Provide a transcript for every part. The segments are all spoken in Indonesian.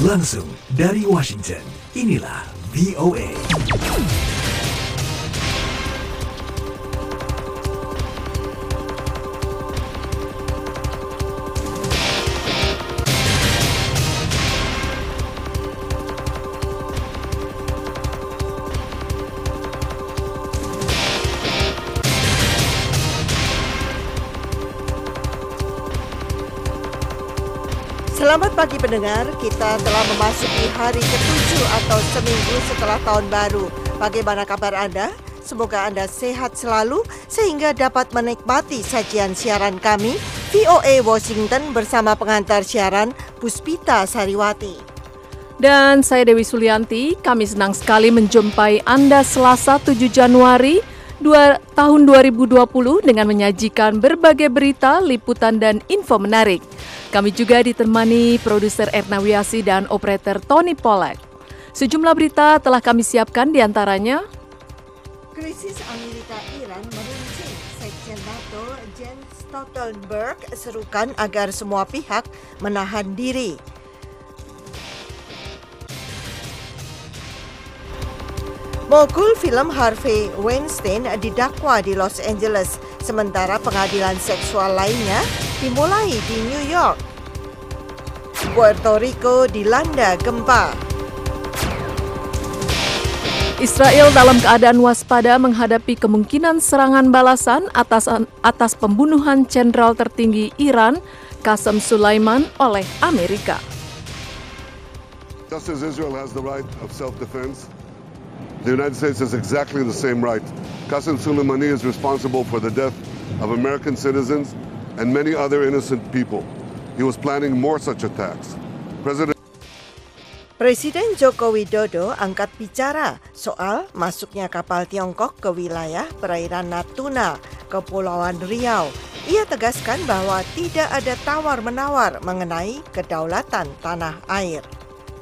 Langsung dari Washington, inilah VOA. Pagi pendengar, kita telah memasuki hari ketujuh atau seminggu setelah tahun baru. Bagaimana kabar Anda? Semoga Anda sehat selalu sehingga dapat menikmati sajian siaran kami VOA Washington bersama pengantar siaran Puspita Sariwati. Dan saya Dewi Sulianti, kami senang sekali menjumpai Anda Selasa 7 Januari 2, tahun 2020 dengan menyajikan berbagai berita, liputan, dan info menarik. Kami juga ditemani produser Erna Wiasi dan operator Tony Pollack. Sejumlah berita telah kami siapkan di antaranya Krisis Amerika-Iran meruncing. Sekjen NATO Jens Stoltenberg serukan agar semua pihak menahan diri. Mogul film Harvey Weinstein didakwa di Los Angeles, sementara pengadilan seksual lainnya dimulai di New York. Puerto Rico dilanda gempa. Israel dalam keadaan waspada menghadapi kemungkinan serangan balasan atas atas pembunuhan jenderal tertinggi Iran Qasem Sulaiman oleh Amerika. Just as Israel has the right of self-defense, the United States has exactly the same right. Qasem Soleimani is responsible for the death of American citizens and many other innocent people. He was planning more such attacks. President Presiden Joko Widodo angkat bicara soal masuknya kapal Tiongkok ke wilayah perairan Natuna, Kepulauan Riau. Ia tegaskan bahwa tidak ada tawar-menawar mengenai kedaulatan tanah air.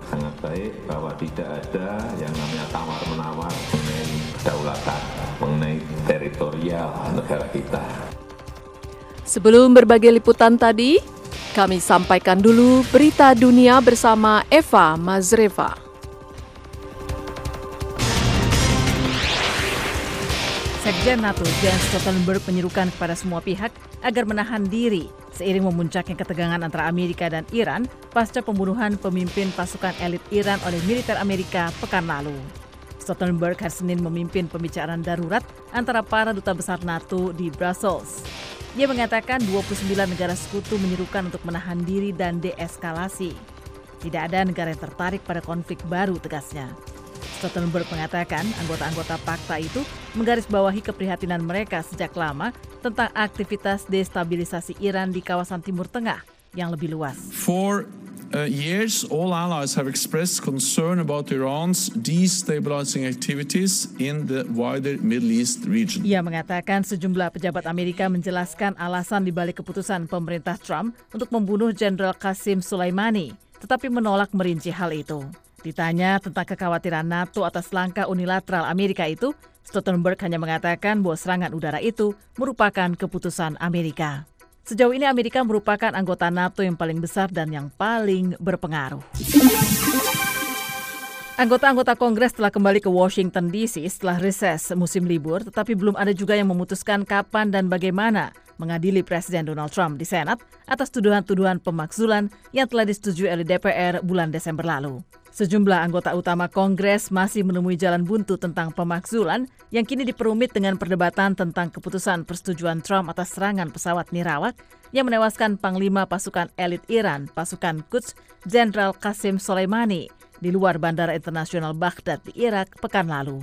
Sangat baik bahwa tidak ada yang namanya tawar-menawar mengenai kedaulatan, mengenai teritorial negara kita. Sebelum berbagai liputan tadi, kami sampaikan dulu berita dunia bersama Eva Mazreva. Sekjen NATO Jens Stoltenberg menyerukan kepada semua pihak agar menahan diri seiring memuncaknya ketegangan antara Amerika dan Iran pasca pembunuhan pemimpin pasukan elit Iran oleh militer Amerika pekan lalu. Stoltenberg hari Senin memimpin pembicaraan darurat antara para duta besar NATO di Brussels. Ia mengatakan 29 negara sekutu menyerukan untuk menahan diri dan deeskalasi. Tidak ada negara yang tertarik pada konflik baru, tegasnya. Stoltenberg mengatakan anggota-anggota pakta itu menggarisbawahi keprihatinan mereka sejak lama tentang aktivitas destabilisasi Iran di kawasan Timur Tengah yang lebih luas. For uh, years, all allies have expressed concern about Iran's destabilizing activities in the wider Middle East region. Ia mengatakan sejumlah pejabat Amerika menjelaskan alasan dibalik keputusan pemerintah Trump untuk membunuh Jenderal Qasim Soleimani, tetapi menolak merinci hal itu. Ditanya tentang kekhawatiran NATO atas langkah unilateral Amerika itu, Stoltenberg hanya mengatakan bahwa serangan udara itu merupakan keputusan Amerika. Sejauh ini Amerika merupakan anggota NATO yang paling besar dan yang paling berpengaruh. Anggota-anggota Kongres telah kembali ke Washington DC setelah reses musim libur, tetapi belum ada juga yang memutuskan kapan dan bagaimana mengadili Presiden Donald Trump di Senat atas tuduhan-tuduhan pemakzulan yang telah disetujui oleh DPR bulan Desember lalu. Sejumlah anggota utama Kongres masih menemui jalan buntu tentang pemakzulan yang kini diperumit dengan perdebatan tentang keputusan persetujuan Trump atas serangan pesawat nirawak yang menewaskan Panglima pasukan elit Iran, pasukan Quds, Jenderal Qasim Soleimani, di luar Bandara Internasional Baghdad di Irak pekan lalu.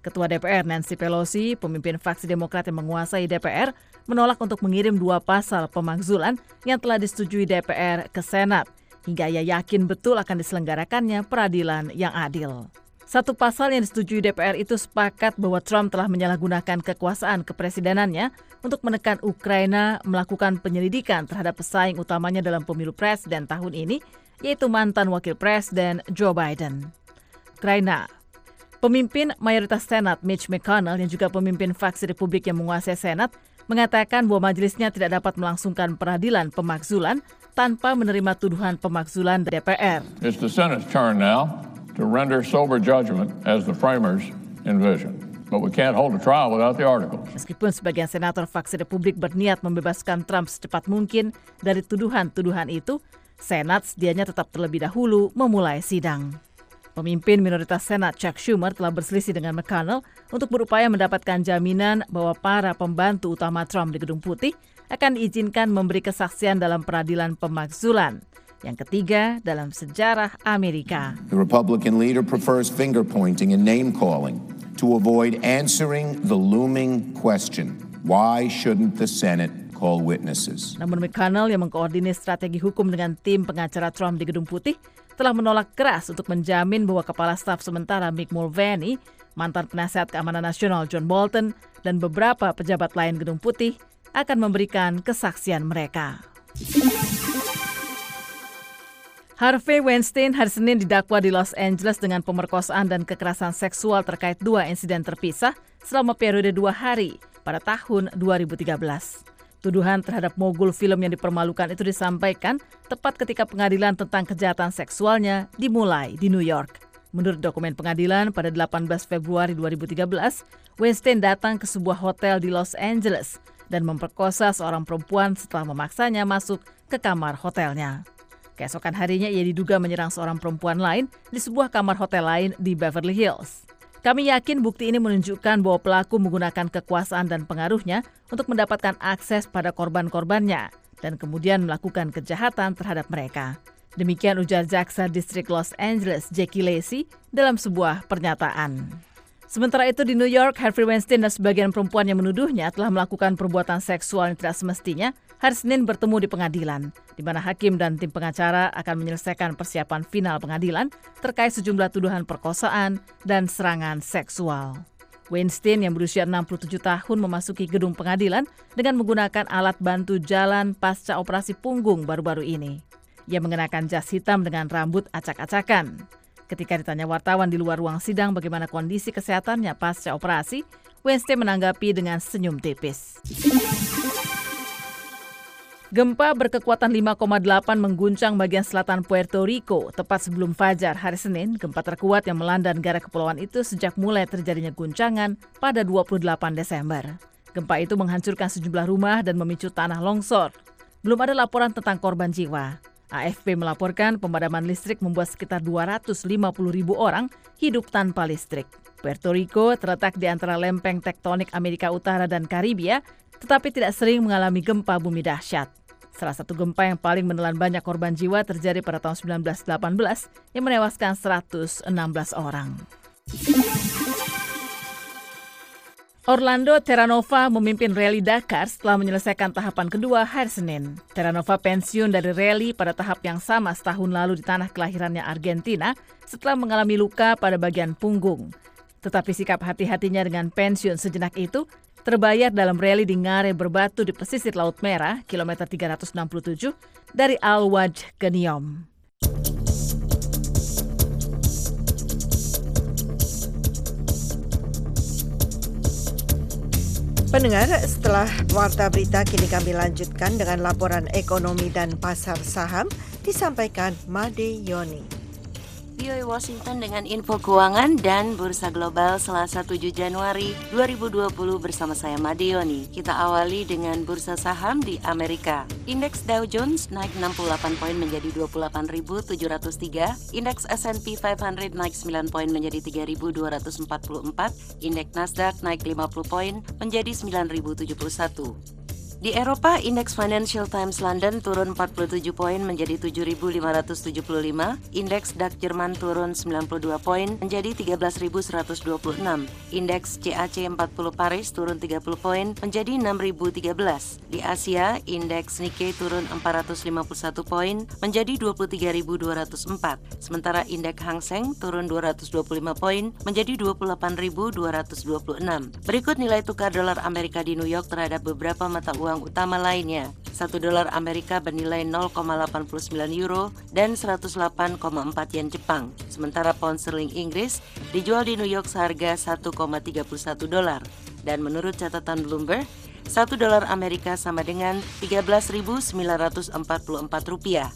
Ketua DPR Nancy Pelosi, pemimpin fraksi Demokrat yang menguasai DPR, menolak untuk mengirim dua pasal pemakzulan yang telah disetujui DPR ke Senat, hingga ia yakin betul akan diselenggarakannya peradilan yang adil. Satu pasal yang disetujui DPR itu sepakat bahwa Trump telah menyalahgunakan kekuasaan kepresidenannya untuk menekan Ukraina melakukan penyelidikan terhadap pesaing utamanya dalam pemilu presiden tahun ini, yaitu mantan wakil presiden Joe Biden. Ukraina Pemimpin mayoritas Senat Mitch McConnell yang juga pemimpin faksi Republik yang menguasai Senat mengatakan bahwa majelisnya tidak dapat melangsungkan peradilan pemakzulan tanpa menerima tuduhan pemakzulan DPR. It's the Senate's turn now to render sober judgment as the framers envisioned. But we can't hold a trial without the articles. Meskipun sebagian senator faksi Republik berniat membebaskan Trump secepat mungkin dari tuduhan-tuduhan itu, Senat sedianya tetap terlebih dahulu memulai sidang. Pemimpin minoritas Senat Chuck Schumer telah berselisih dengan McConnell untuk berupaya mendapatkan jaminan bahwa para pembantu utama Trump di Gedung Putih akan diizinkan memberi kesaksian dalam peradilan pemakzulan. Yang ketiga dalam sejarah Amerika. The Republican leader prefers finger pointing and name calling to avoid answering the looming question why shouldn't the Senate call witnesses? Namun McConnell yang mengkoordinir strategi hukum dengan tim pengacara Trump di Gedung Putih telah menolak keras untuk menjamin bahwa Kepala Staf sementara Mick Mulvaney, mantan penasihat keamanan nasional John Bolton, dan beberapa pejabat lain Gedung Putih akan memberikan kesaksian mereka. Harvey Weinstein hari Senin didakwa di Los Angeles dengan pemerkosaan dan kekerasan seksual terkait dua insiden terpisah selama periode dua hari pada tahun 2013. Tuduhan terhadap mogul film yang dipermalukan itu disampaikan tepat ketika pengadilan tentang kejahatan seksualnya dimulai di New York. Menurut dokumen pengadilan, pada 18 Februari 2013, Weinstein datang ke sebuah hotel di Los Angeles dan memperkosa seorang perempuan setelah memaksanya masuk ke kamar hotelnya. Keesokan harinya ia diduga menyerang seorang perempuan lain di sebuah kamar hotel lain di Beverly Hills. Kami yakin bukti ini menunjukkan bahwa pelaku menggunakan kekuasaan dan pengaruhnya untuk mendapatkan akses pada korban-korbannya dan kemudian melakukan kejahatan terhadap mereka. Demikian ujar jaksa distrik Los Angeles Jackie Lacey dalam sebuah pernyataan. Sementara itu di New York, Harvey Weinstein dan sebagian perempuan yang menuduhnya telah melakukan perbuatan seksual yang tidak semestinya hari Senin bertemu di pengadilan, di mana hakim dan tim pengacara akan menyelesaikan persiapan final pengadilan terkait sejumlah tuduhan perkosaan dan serangan seksual. Weinstein yang berusia 67 tahun memasuki gedung pengadilan dengan menggunakan alat bantu jalan pasca operasi punggung baru-baru ini. Ia mengenakan jas hitam dengan rambut acak-acakan. Ketika ditanya wartawan di luar ruang sidang bagaimana kondisi kesehatannya pasca operasi, Weinstein menanggapi dengan senyum tipis. Gempa berkekuatan 5,8 mengguncang bagian selatan Puerto Rico tepat sebelum fajar hari Senin. Gempa terkuat yang melanda negara kepulauan itu sejak mulai terjadinya guncangan pada 28 Desember. Gempa itu menghancurkan sejumlah rumah dan memicu tanah longsor. Belum ada laporan tentang korban jiwa. AFP melaporkan pemadaman listrik membuat sekitar 250 ribu orang hidup tanpa listrik. Puerto Rico terletak di antara lempeng tektonik Amerika Utara dan Karibia, tetapi tidak sering mengalami gempa bumi dahsyat. Salah satu gempa yang paling menelan banyak korban jiwa terjadi pada tahun 1918 yang menewaskan 116 orang. Orlando Terranova memimpin rally Dakar setelah menyelesaikan tahapan kedua hari Senin. Terranova pensiun dari rally pada tahap yang sama setahun lalu di tanah kelahirannya Argentina setelah mengalami luka pada bagian punggung. Tetapi sikap hati-hatinya dengan pensiun sejenak itu terbayar dalam rally di Ngare Berbatu di pesisir Laut Merah, kilometer 367, dari Al-Waj ke Niom. Pendengar, setelah warta berita kini kami lanjutkan dengan laporan ekonomi dan pasar saham disampaikan Made Yoni. VOA Washington dengan info keuangan dan bursa global Selasa 7 Januari 2020 bersama saya Madioni. Kita awali dengan bursa saham di Amerika. Indeks Dow Jones naik 68 poin menjadi 28.703, indeks S&P 500 naik 9 poin menjadi 3.244, indeks Nasdaq naik 50 poin menjadi 9.071. Di Eropa, indeks Financial Times London turun 47 poin menjadi 7.575, indeks DAX Jerman turun 92 poin menjadi 13.126, indeks CAC 40 Paris turun 30 poin menjadi 6.013. Di Asia, indeks Nikkei turun 451 poin menjadi 23.204, sementara indeks Hang Seng turun 225 poin menjadi 28.226. Berikut nilai tukar dolar Amerika di New York terhadap beberapa mata uang uang utama lainnya. 1 dolar Amerika bernilai 0,89 euro dan 108,4 yen Jepang. Sementara pound sterling Inggris dijual di New York seharga 1,31 dolar. Dan menurut catatan Bloomberg, 1 dolar Amerika sama dengan 13.944 rupiah.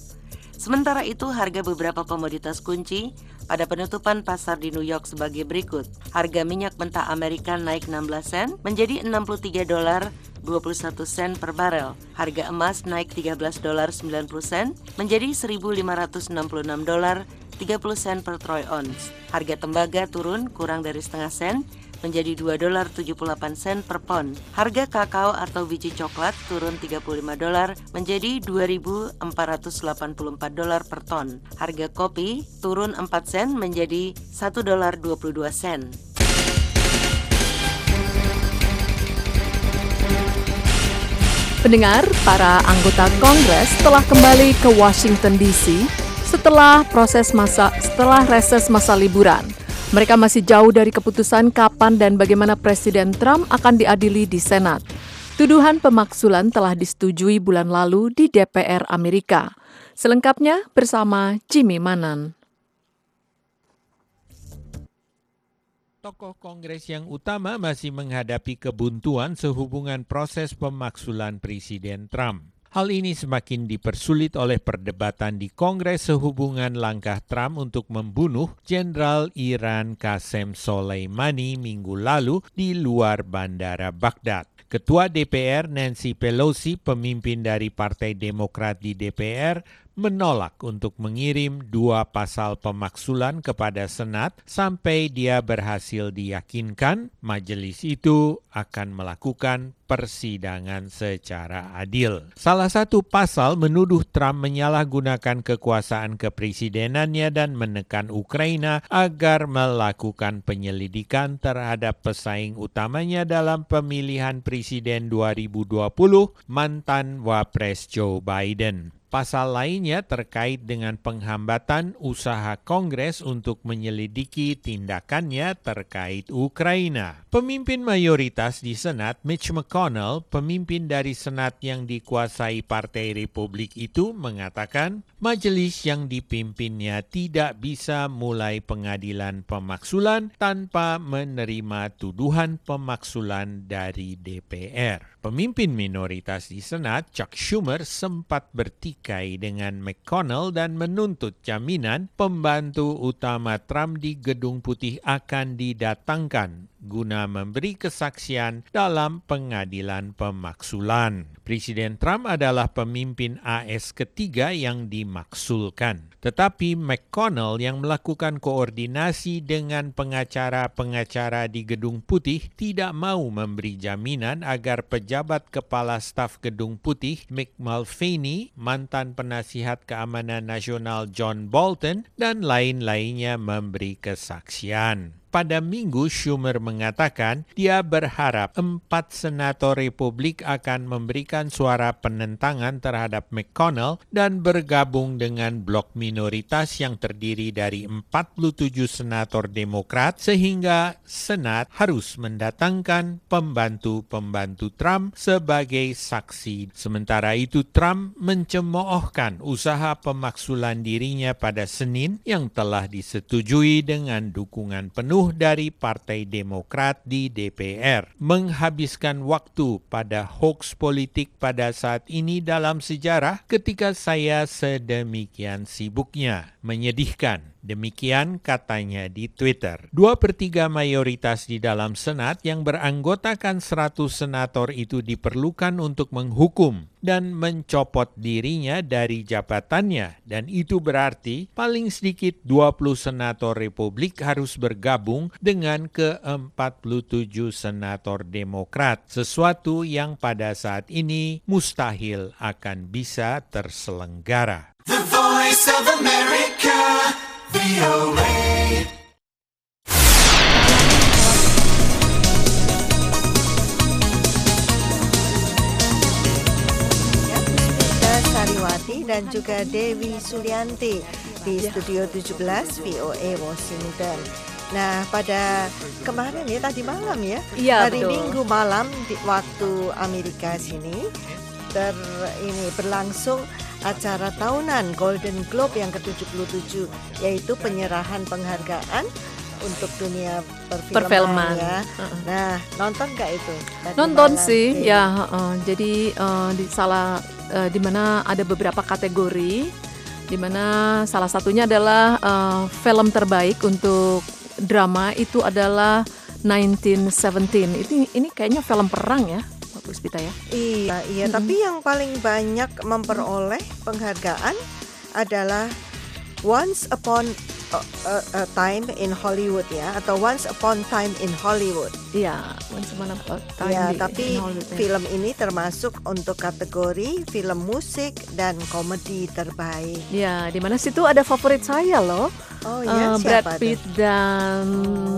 Sementara itu, harga beberapa komoditas kunci pada penutupan pasar di New York sebagai berikut. Harga minyak mentah Amerika naik 16 sen menjadi 63 dolar 21 sen per barel. Harga emas naik 13 dolar 90 sen menjadi 1.566 dolar 30 sen per troy ounce. Harga tembaga turun kurang dari setengah sen menjadi 2 dolar 78 sen per pon. Harga kakao atau biji coklat turun 35 dolar menjadi 2.484 dolar per ton. Harga kopi turun 4 sen menjadi 1 dolar 22 sen. Pendengar, para anggota Kongres telah kembali ke Washington DC setelah proses masa setelah reses masa liburan. Mereka masih jauh dari keputusan kapan dan bagaimana Presiden Trump akan diadili di Senat. Tuduhan pemaksulan telah disetujui bulan lalu di DPR Amerika. Selengkapnya bersama Jimmy Manan. Tokoh Kongres yang utama masih menghadapi kebuntuan sehubungan proses pemaksulan Presiden Trump. Hal ini semakin dipersulit oleh perdebatan di Kongres sehubungan langkah Trump untuk membunuh Jenderal Iran Qasem Soleimani minggu lalu di luar bandara Baghdad. Ketua DPR Nancy Pelosi, pemimpin dari Partai Demokrat di DPR, menolak untuk mengirim dua pasal pemaksulan kepada Senat sampai dia berhasil diyakinkan majelis itu akan melakukan persidangan secara adil. Salah satu pasal menuduh Trump menyalahgunakan kekuasaan kepresidenannya dan menekan Ukraina agar melakukan penyelidikan terhadap pesaing utamanya dalam pemilihan presiden 2020 mantan Wapres Joe Biden. Pasal lainnya terkait dengan penghambatan usaha Kongres untuk menyelidiki tindakannya terkait Ukraina. Pemimpin mayoritas di Senat, Mitch McConnell, pemimpin dari Senat yang dikuasai Partai Republik itu mengatakan majelis yang dipimpinnya tidak bisa mulai pengadilan pemaksulan tanpa menerima tuduhan pemaksulan dari DPR. Pemimpin minoritas di Senat, Chuck Schumer, sempat bertikai dengan McConnell dan menuntut jaminan pembantu utama Trump di Gedung Putih akan didatangkan guna memberi kesaksian dalam pengadilan pemaksulan. Presiden Trump adalah pemimpin AS ketiga yang dimaksulkan. Tetapi McConnell yang melakukan koordinasi dengan pengacara-pengacara di Gedung Putih tidak mau memberi jaminan agar pejabat kepala staf Gedung Putih Mick Mulvaney, mantan penasihat keamanan nasional John Bolton, dan lain-lainnya memberi kesaksian pada minggu Schumer mengatakan dia berharap empat senator Republik akan memberikan suara penentangan terhadap McConnell dan bergabung dengan blok minoritas yang terdiri dari 47 senator Demokrat sehingga Senat harus mendatangkan pembantu-pembantu Trump sebagai saksi. Sementara itu Trump mencemoohkan usaha pemaksulan dirinya pada Senin yang telah disetujui dengan dukungan penuh dari Partai Demokrat di DPR. Menghabiskan waktu pada hoax politik pada saat ini dalam sejarah ketika saya sedemikian sibuknya. Menyedihkan. Demikian katanya di Twitter. Dua per tiga mayoritas di dalam Senat yang beranggotakan 100 senator itu diperlukan untuk menghukum dan mencopot dirinya dari jabatannya. Dan itu berarti paling sedikit 20 senator Republik harus bergabung dengan ke-47 senator Demokrat. Sesuatu yang pada saat ini mustahil akan bisa terselenggara. The Voice of America, dan juga Dewi Sulianti di Studio 17 VOA Washington. Nah, pada kemarin ya tadi malam ya, Iya, hari betul. Minggu malam di waktu Amerika sini, ter ini berlangsung acara tahunan Golden Globe yang ke-77 yaitu penyerahan penghargaan untuk dunia perfilman, Perfilman. ya. Uh-uh. Nah, nonton nggak itu? Tadi Nonton malam? sih, Oke. ya. uh, jadi uh, di salah uh, di mana ada beberapa kategori, di mana salah satunya adalah uh, film terbaik untuk drama itu adalah 1917. Itu ini kayaknya film perang ya, Puspita ya. Iya, iya. Tapi yang paling banyak memperoleh penghargaan adalah Once Upon a, a- a Time in Hollywood ya, atau Once Upon Time in Hollywood. Iya, Once Upon a Time Ya, di- tapi in Hollywood, ya. film ini termasuk untuk kategori film musik dan komedi terbaik. Ya, di mana situ ada favorit saya loh. Oh iya, Eh, siapa Brad? Pitt dan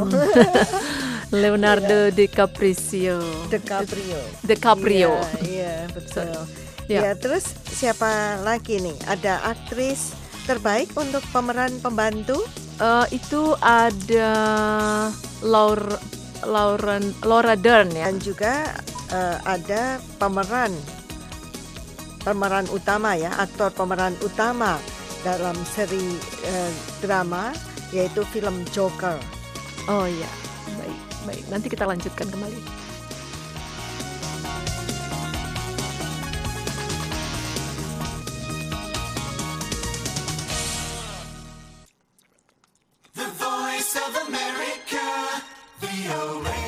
Leonardo DiCaprio. DiCaprio. DiCaprio. Iya, iya, betul. Ya. Ya, terus siapa lagi nih? Ada aktris terbaik untuk pemeran pembantu? Eh, itu ada Laura Lauren Laura Dern ya. Dan juga eh, ada pemeran pemeran utama ya, aktor pemeran utama dalam seri eh, drama yaitu film Joker. Oh iya, baik. Nanti kita lanjutkan kembali. The voice of America, VOA.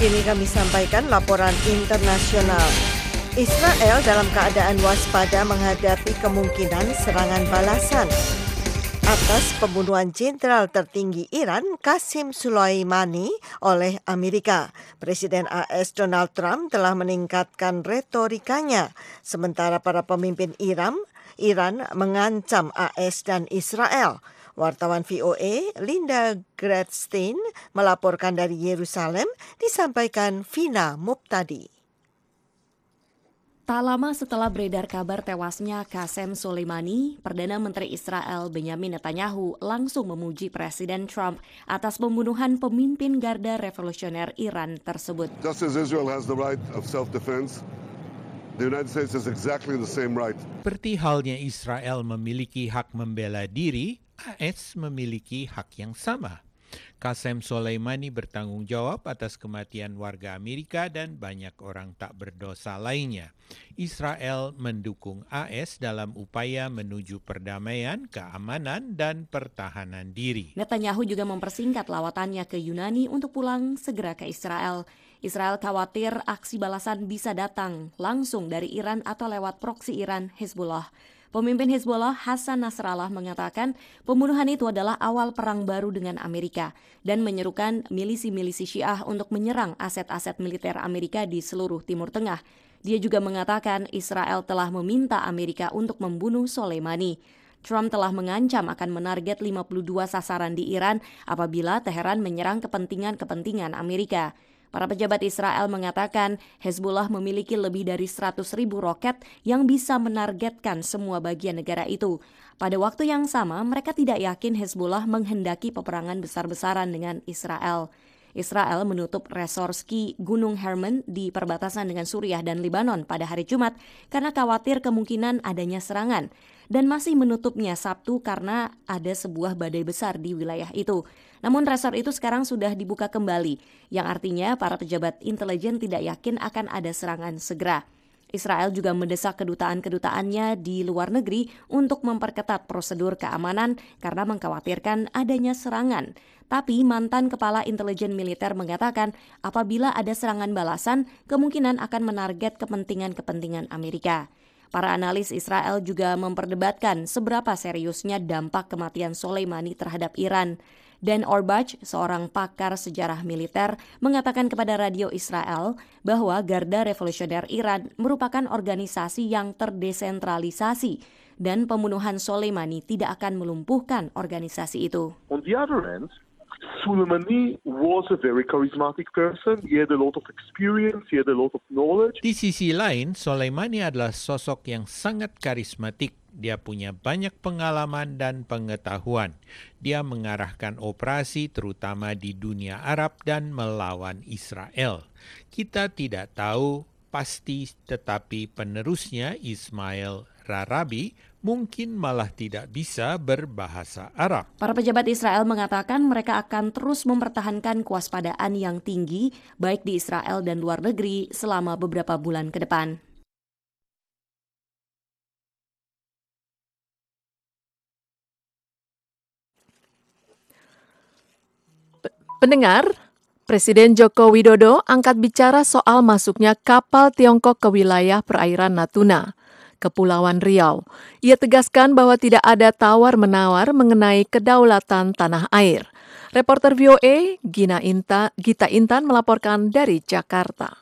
Kini kami sampaikan laporan internasional. Israel dalam keadaan waspada menghadapi kemungkinan serangan balasan atas pembunuhan jenderal tertinggi Iran Qasim Soleimani oleh Amerika. Presiden AS Donald Trump telah meningkatkan retorikanya sementara para pemimpin Iran Iran mengancam AS dan Israel. Wartawan VOA Linda Gradstein melaporkan dari Yerusalem disampaikan Vina Muptadi. Tak lama setelah beredar kabar tewasnya Qasem Soleimani, Perdana Menteri Israel Benjamin Netanyahu langsung memuji Presiden Trump atas pembunuhan pemimpin Garda Revolusioner Iran tersebut. Just as Israel has the right of self-defense, the United States has exactly the same right. Seperti halnya Israel memiliki hak membela diri, AS memiliki hak yang sama. Qasem Soleimani bertanggung jawab atas kematian warga Amerika dan banyak orang tak berdosa lainnya. Israel mendukung AS dalam upaya menuju perdamaian, keamanan, dan pertahanan diri. Netanyahu juga mempersingkat lawatannya ke Yunani untuk pulang segera ke Israel. Israel khawatir aksi balasan bisa datang langsung dari Iran atau lewat proksi Iran Hezbollah. Pemimpin Hezbollah Hasan Nasrallah mengatakan pembunuhan itu adalah awal perang baru dengan Amerika dan menyerukan milisi-milisi Syiah untuk menyerang aset-aset militer Amerika di seluruh Timur Tengah. Dia juga mengatakan Israel telah meminta Amerika untuk membunuh Soleimani. Trump telah mengancam akan menarget 52 sasaran di Iran apabila Teheran menyerang kepentingan-kepentingan Amerika. Para pejabat Israel mengatakan Hezbollah memiliki lebih dari 100 ribu roket yang bisa menargetkan semua bagian negara itu. Pada waktu yang sama, mereka tidak yakin Hezbollah menghendaki peperangan besar-besaran dengan Israel. Israel menutup resor ski Gunung Hermon di perbatasan dengan Suriah dan Lebanon pada hari Jumat karena khawatir kemungkinan adanya serangan dan masih menutupnya Sabtu karena ada sebuah badai besar di wilayah itu. Namun resor itu sekarang sudah dibuka kembali, yang artinya para pejabat intelijen tidak yakin akan ada serangan segera. Israel juga mendesak kedutaan-kedutaannya di luar negeri untuk memperketat prosedur keamanan karena mengkhawatirkan adanya serangan. Tapi mantan kepala intelijen militer mengatakan apabila ada serangan balasan, kemungkinan akan menarget kepentingan-kepentingan Amerika. Para analis Israel juga memperdebatkan seberapa seriusnya dampak kematian Soleimani terhadap Iran. Dan Orbach, seorang pakar sejarah militer, mengatakan kepada radio Israel bahwa Garda Revolusioner Iran merupakan organisasi yang terdesentralisasi dan pembunuhan Soleimani tidak akan melumpuhkan organisasi itu. Soleimani was a very charismatic person. He had a lot of experience, he had a lot of knowledge. Di sisi lain, Soleimani adalah sosok yang sangat karismatik. Dia punya banyak pengalaman dan pengetahuan. Dia mengarahkan operasi terutama di dunia Arab dan melawan Israel. Kita tidak tahu pasti tetapi penerusnya Ismail Rarabi mungkin malah tidak bisa berbahasa Arab. Para pejabat Israel mengatakan mereka akan terus mempertahankan kewaspadaan yang tinggi baik di Israel dan luar negeri selama beberapa bulan ke depan. Pendengar, Presiden Joko Widodo angkat bicara soal masuknya kapal Tiongkok ke wilayah perairan Natuna. Kepulauan Riau. Ia tegaskan bahwa tidak ada tawar-menawar mengenai kedaulatan tanah air. Reporter VOA Gina Inta, Gita Intan melaporkan dari Jakarta.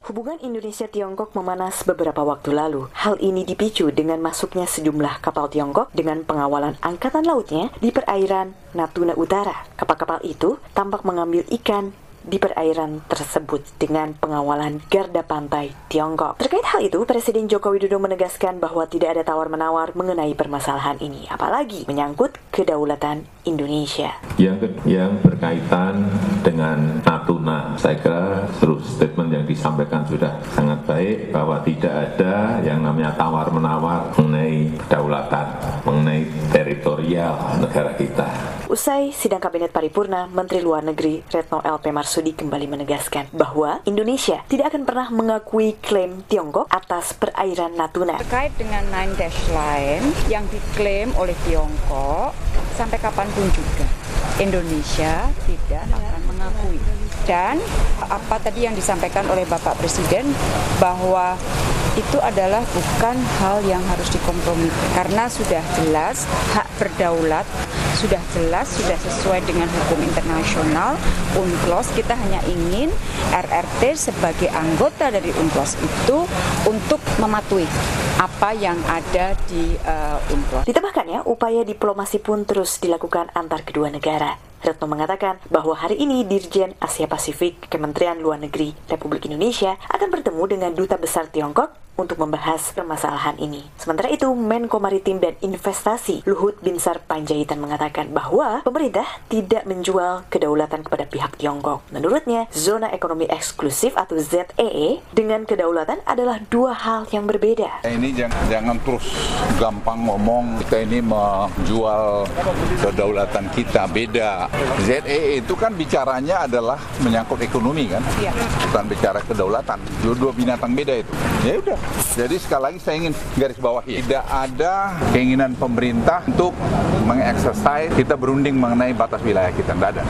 Hubungan Indonesia-Tiongkok memanas beberapa waktu lalu. Hal ini dipicu dengan masuknya sejumlah kapal Tiongkok dengan pengawalan angkatan lautnya di perairan Natuna Utara. Kapal-kapal itu tampak mengambil ikan di perairan tersebut dengan pengawalan garda pantai Tiongkok. Terkait hal itu, Presiden Joko Widodo menegaskan bahwa tidak ada tawar-menawar mengenai permasalahan ini, apalagi menyangkut kedaulatan Indonesia. Yang, yang berkaitan dengan Natuna, saya kira seluruh statement yang disampaikan sudah sangat baik bahwa tidak ada yang namanya tawar-menawar mengenai kedaulatan, mengenai teritorial negara kita. Usai sidang Kabinet Paripurna, Menteri Luar Negeri Retno LP Marsudi kembali menegaskan bahwa Indonesia tidak akan pernah mengakui klaim Tiongkok atas perairan Natuna. Terkait dengan Nine Dash Line yang diklaim oleh Tiongkok, sampai kapan pun juga Indonesia tidak akan mengakui. Dan apa tadi yang disampaikan oleh Bapak Presiden bahwa itu adalah bukan hal yang harus dikompromikan karena sudah jelas hak berdaulat sudah jelas sudah sesuai dengan hukum internasional UNCLOS kita hanya ingin RRT sebagai anggota dari UNCLOS itu untuk mematuhi apa yang ada di uh, UNCLOS. Ditambahkan ya, upaya diplomasi pun terus dilakukan antar kedua negara. Retno mengatakan bahwa hari ini Dirjen Asia Pasifik Kementerian Luar Negeri Republik Indonesia akan bertemu dengan Duta Besar Tiongkok untuk membahas permasalahan ini. Sementara itu, Menko Maritim dan Investasi Luhut Binsar Panjaitan mengatakan bahwa pemerintah tidak menjual kedaulatan kepada pihak Tiongkok. Menurutnya, zona ekonomi eksklusif atau ZEE dengan kedaulatan adalah dua hal yang berbeda. Ini jangan, jangan terus gampang ngomong kita ini menjual kedaulatan kita beda. ZEE itu kan bicaranya adalah menyangkut ekonomi kan, Iya. bukan bicara kedaulatan. Dua-dua binatang beda itu. Ya udah. Jadi sekali lagi saya ingin garis bawahi tidak ada keinginan pemerintah untuk mengeksersis kita berunding mengenai batas wilayah kita. Tidak ada.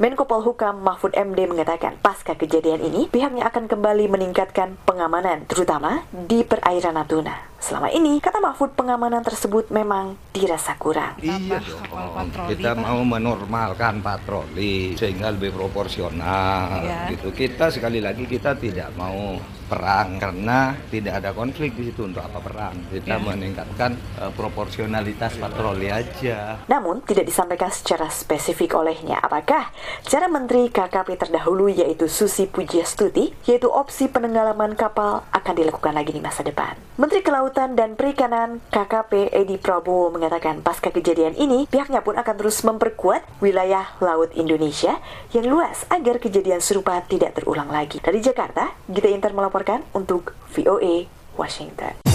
Menko Polhukam Mahfud MD mengatakan pasca kejadian ini pihaknya akan kembali meningkatkan pengamanan terutama di perairan Natuna. Selama ini, kata Mahfud, pengamanan tersebut memang dirasa kurang. Iya dong, kita mau menormalkan patroli sehingga lebih proporsional Ya. gitu. Kita sekali lagi kita tidak mau perang karena tidak ada konflik di situ untuk apa perang. Kita Ya. meningkatkan eh, proporsionalitas patroli aja. Namun, tidak disampaikan secara spesifik olehnya apakah cara Menteri KKP terdahulu yaitu Susi Pujiastuti, yaitu opsi penenggelaman kapal akan dilakukan lagi di masa depan. Menteri Kelautan dan Perikanan KKP Edi Prabowo mengatakan pasca kejadian ini, pihaknya pun akan terus memperkuat wilayah laut Indonesia yang luas agar kejadian serupa tidak terulang lagi. Dari Jakarta, Gita Inter melaporkan untuk VOA Washington.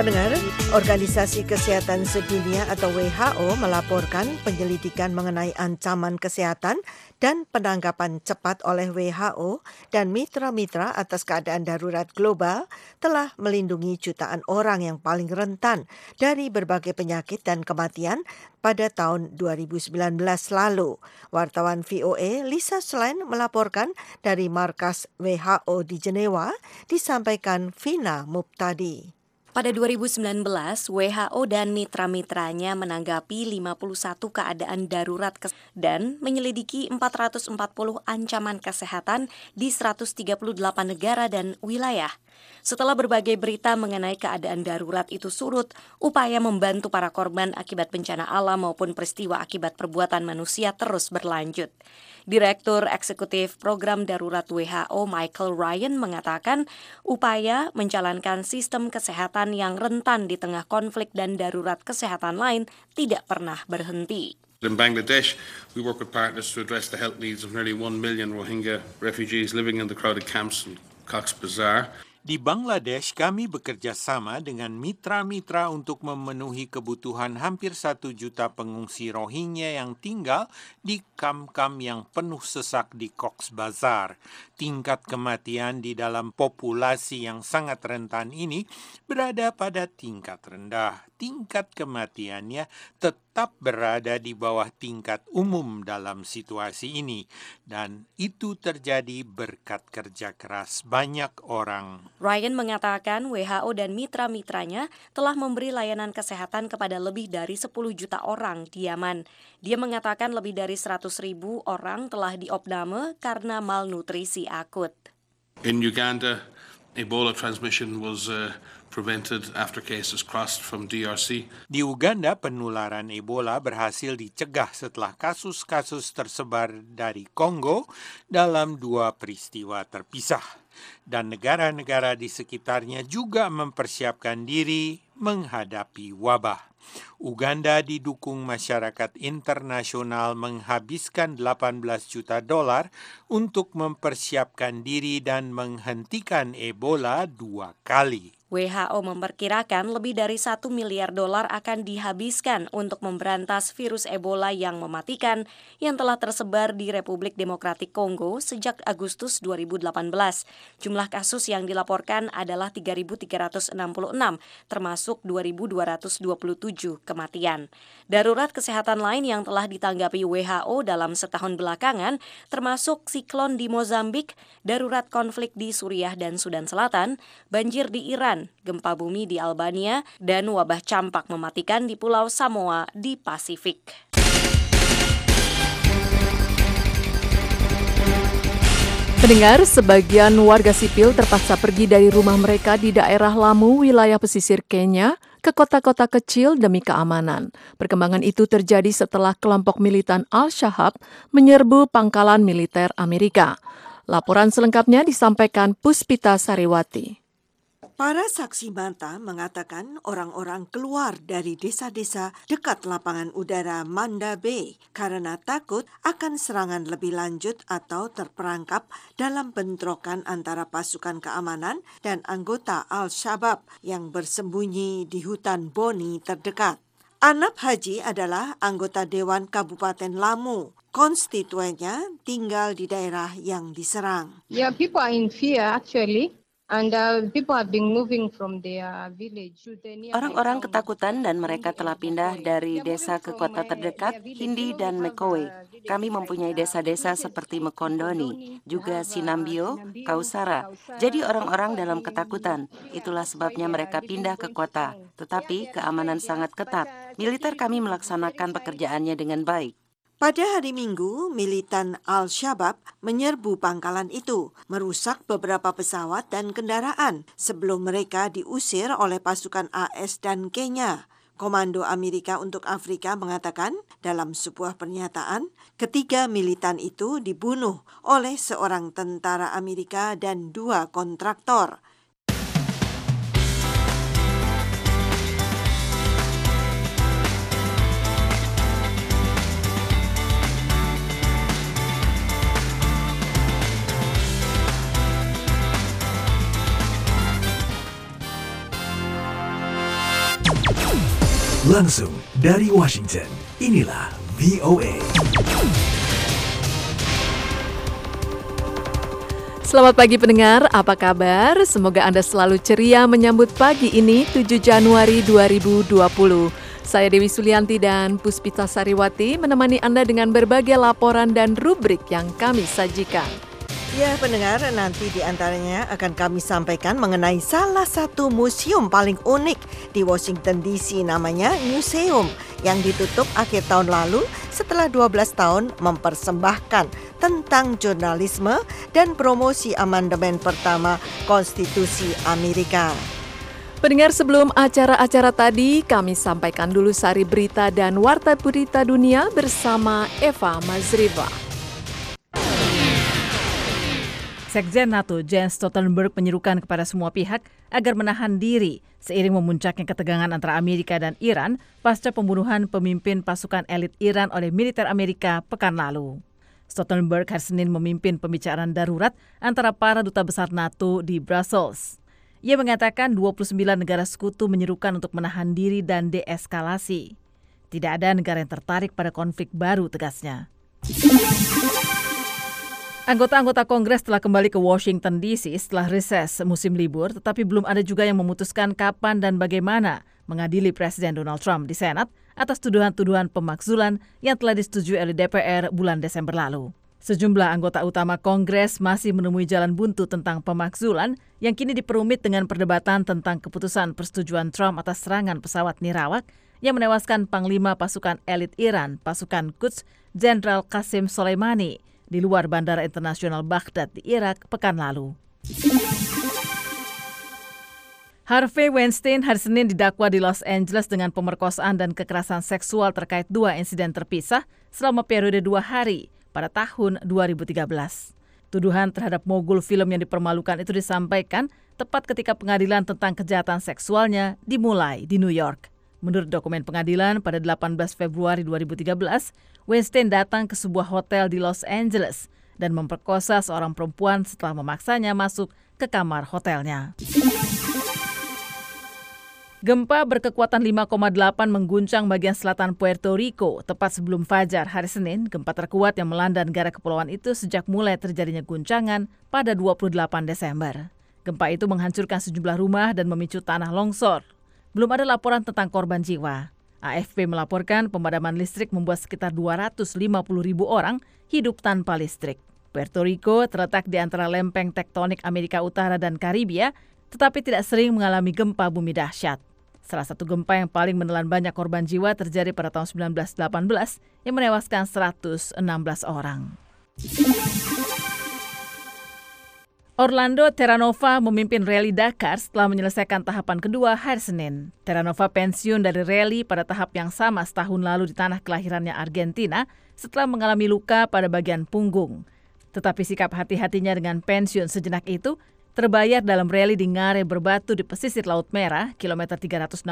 Pendengar, Organisasi Kesehatan Sedunia atau WHO melaporkan penyelidikan mengenai ancaman kesehatan dan penanggapan cepat oleh WHO dan mitra-mitra atas keadaan darurat global telah melindungi jutaan orang yang paling rentan dari berbagai penyakit dan kematian pada tahun 2019 lalu. Wartawan VOA Lisa Schlein melaporkan dari markas WHO di Jenewa, disampaikan Vina Muptadi. Pada 2019, WHO dan mitra-mitranya menanggapi 51 keadaan darurat dan menyelidiki 440 ancaman kesehatan di 138 negara dan wilayah. Setelah berbagai berita mengenai keadaan darurat itu surut, upaya membantu para korban akibat bencana alam maupun peristiwa akibat perbuatan manusia terus berlanjut. Direktur Eksekutif Program Darurat WHO Michael Ryan mengatakan upaya menjalankan sistem kesehatan yang rentan di tengah konflik dan darurat kesehatan lain tidak pernah berhenti. In Bangladesh, we work with partners to address the health needs of nearly 1 million Rohingya refugees living in the crowded camps in Cox's Bazar. Di Bangladesh, kami bekerja sama dengan mitra-mitra untuk memenuhi kebutuhan hampir satu juta pengungsi Rohingya yang tinggal di kam-kam yang penuh sesak di Cox Bazar. Tingkat kematian di dalam populasi yang sangat rentan ini berada pada tingkat rendah. Tingkat kematiannya tetap berada di bawah tingkat umum dalam situasi ini, dan itu terjadi berkat kerja keras banyak orang. Ryan mengatakan WHO dan mitra-mitranya telah memberi layanan kesehatan kepada lebih dari 10 juta orang di Yaman. Dia mengatakan lebih dari 100 ribu orang telah diopname karena malnutrisi akut. In Uganda, Ebola transmission was uh, prevented after cases crossed from DRC. Di Uganda, penularan Ebola berhasil dicegah setelah kasus-kasus tersebar dari Kongo dalam dua peristiwa terpisah. Dan negara-negara di sekitarnya juga mempersiapkan diri menghadapi wabah. Uganda didukung masyarakat internasional menghabiskan 18 juta dolar untuk mempersiapkan diri dan menghentikan Ebola dua kali. WHO memperkirakan lebih dari satu miliar dolar akan dihabiskan untuk memberantas virus Ebola yang mematikan yang telah tersebar di Republik Demokratik Kongo sejak Agustus 2018. Jumlah kasus yang dilaporkan adalah 3.366, termasuk 2.227 kematian. Darurat kesehatan lain yang telah ditanggapi WHO dalam setahun belakangan, termasuk siklon di Mozambik, darurat konflik di Suriah dan Sudan Selatan, banjir di Iran, gempa bumi di Albania, dan wabah campak mematikan di Pulau Samoa di Pasifik. Pendengar, sebagian warga sipil terpaksa pergi dari rumah mereka di daerah Lamu, wilayah pesisir Kenya, ke kota-kota kecil demi keamanan. Perkembangan itu terjadi setelah kelompok militan Al-Shahab menyerbu pangkalan militer Amerika. Laporan selengkapnya disampaikan Puspita Sariwati. Para saksi mata mengatakan orang-orang keluar dari desa-desa dekat lapangan udara Manda Bay karena takut akan serangan lebih lanjut atau terperangkap dalam bentrokan antara pasukan keamanan dan anggota Al-Shabaab yang bersembunyi di hutan Boni terdekat. Anap Haji adalah anggota Dewan Kabupaten Lamu. Konstituennya tinggal di daerah yang diserang. Yeah, people are in fear actually. And uh, people have been moving from their village to the nearby Orang-orang ketakutan dan mereka telah pindah dari desa ke kota terdekat, Hindi dan Mekowe. Kami mempunyai desa-desa seperti Mekondoni, juga Sinambio, Kausara. Jadi orang-orang dalam ketakutan. Itulah sebabnya mereka pindah ke kota. Tetapi keamanan sangat ketat. Militer kami melaksanakan pekerjaannya dengan baik. Pada hari Minggu, militan Al-Shabaab menyerbu pangkalan itu, merusak beberapa pesawat dan kendaraan sebelum mereka diusir oleh pasukan AS dan Kenya. Komando Amerika untuk Afrika mengatakan dalam sebuah pernyataan, ketiga militan itu dibunuh oleh seorang tentara Amerika dan dua kontraktor. Langsung dari Washington, inilah VOA. Selamat pagi pendengar, apa kabar? Semoga Anda selalu ceria menyambut pagi ini 7 Januari 2020. Saya Dewi Sulianti dan Puspita Sariwati menemani Anda dengan berbagai laporan dan rubrik yang kami sajikan. Ya, pendengar, nanti di antaranya akan kami sampaikan mengenai salah satu museum paling unik di Washington DC namanya Museum yang ditutup akhir tahun lalu setelah 12 tahun mempersembahkan tentang jurnalisme dan promosi amandemen pertama Konstitusi Amerika. Pendengar sebelum acara-acara tadi, kami sampaikan dulu sari berita dan warta berita dunia bersama Eva Mazriba. Sekjen NATO Jens Stoltenberg menyerukan kepada semua pihak agar menahan diri seiring memuncaknya ketegangan antara Amerika dan Iran pasca pembunuhan pemimpin pasukan elit Iran oleh militer Amerika pekan lalu. Stoltenberg hari Senin memimpin pembicaraan darurat antara para duta besar NATO di Brussels. Ia mengatakan 29 negara sekutu menyerukan untuk menahan diri dan deeskalasi. Tidak ada negara yang tertarik pada konflik baru, tegasnya. Anggota-anggota Kongres telah kembali ke Washington DC setelah reses musim libur, tetapi belum ada juga yang memutuskan kapan dan bagaimana mengadili Presiden Donald Trump di Senat atas tuduhan-tuduhan pemakzulan yang telah disetujui oleh DPR bulan Desember lalu. Sejumlah anggota utama Kongres masih menemui jalan buntu tentang pemakzulan yang kini diperumit dengan perdebatan tentang keputusan persetujuan Trump atas serangan pesawat nirawak yang menewaskan Panglima pasukan elit Iran, pasukan Quds, Jenderal Qasim Soleimani, di luar Bandara Internasional Baghdad di Irak pekan lalu. Harvey Weinstein hari Senin didakwa di Los Angeles dengan pemerkosaan dan kekerasan seksual terkait dua insiden terpisah selama periode dua hari pada tahun 2013. Tuduhan terhadap mogul film yang dipermalukan itu disampaikan tepat ketika pengadilan tentang kejahatan seksualnya dimulai di New York. Menurut dokumen pengadilan, pada 18 Februari 2013, Weinstein datang ke sebuah hotel di Los Angeles dan memperkosa seorang perempuan setelah memaksanya masuk ke kamar hotelnya. Gempa berkekuatan 5,8 mengguncang bagian selatan Puerto Rico tepat sebelum fajar hari Senin. Gempa terkuat yang melanda negara kepulauan itu sejak mulai terjadinya guncangan pada 28 Desember. Gempa itu menghancurkan sejumlah rumah dan memicu tanah longsor. Belum ada laporan tentang korban jiwa. AFP melaporkan pemadaman listrik membuat sekitar 250 ribu orang hidup tanpa listrik. Puerto Rico terletak di antara lempeng tektonik Amerika Utara dan Karibia, tetapi tidak sering mengalami gempa bumi dahsyat. Salah satu gempa yang paling menelan banyak korban jiwa terjadi pada tahun 1918 yang menewaskan 116 orang. Orlando Terranova memimpin rally Dakar setelah menyelesaikan tahapan kedua hari Senin. Terranova pensiun dari rally pada tahap yang sama setahun lalu di tanah kelahirannya Argentina setelah mengalami luka pada bagian punggung. Tetapi sikap hati-hatinya dengan pensiun sejenak itu terbayar dalam rally di Ngare Berbatu di pesisir Laut Merah, kilometer 367,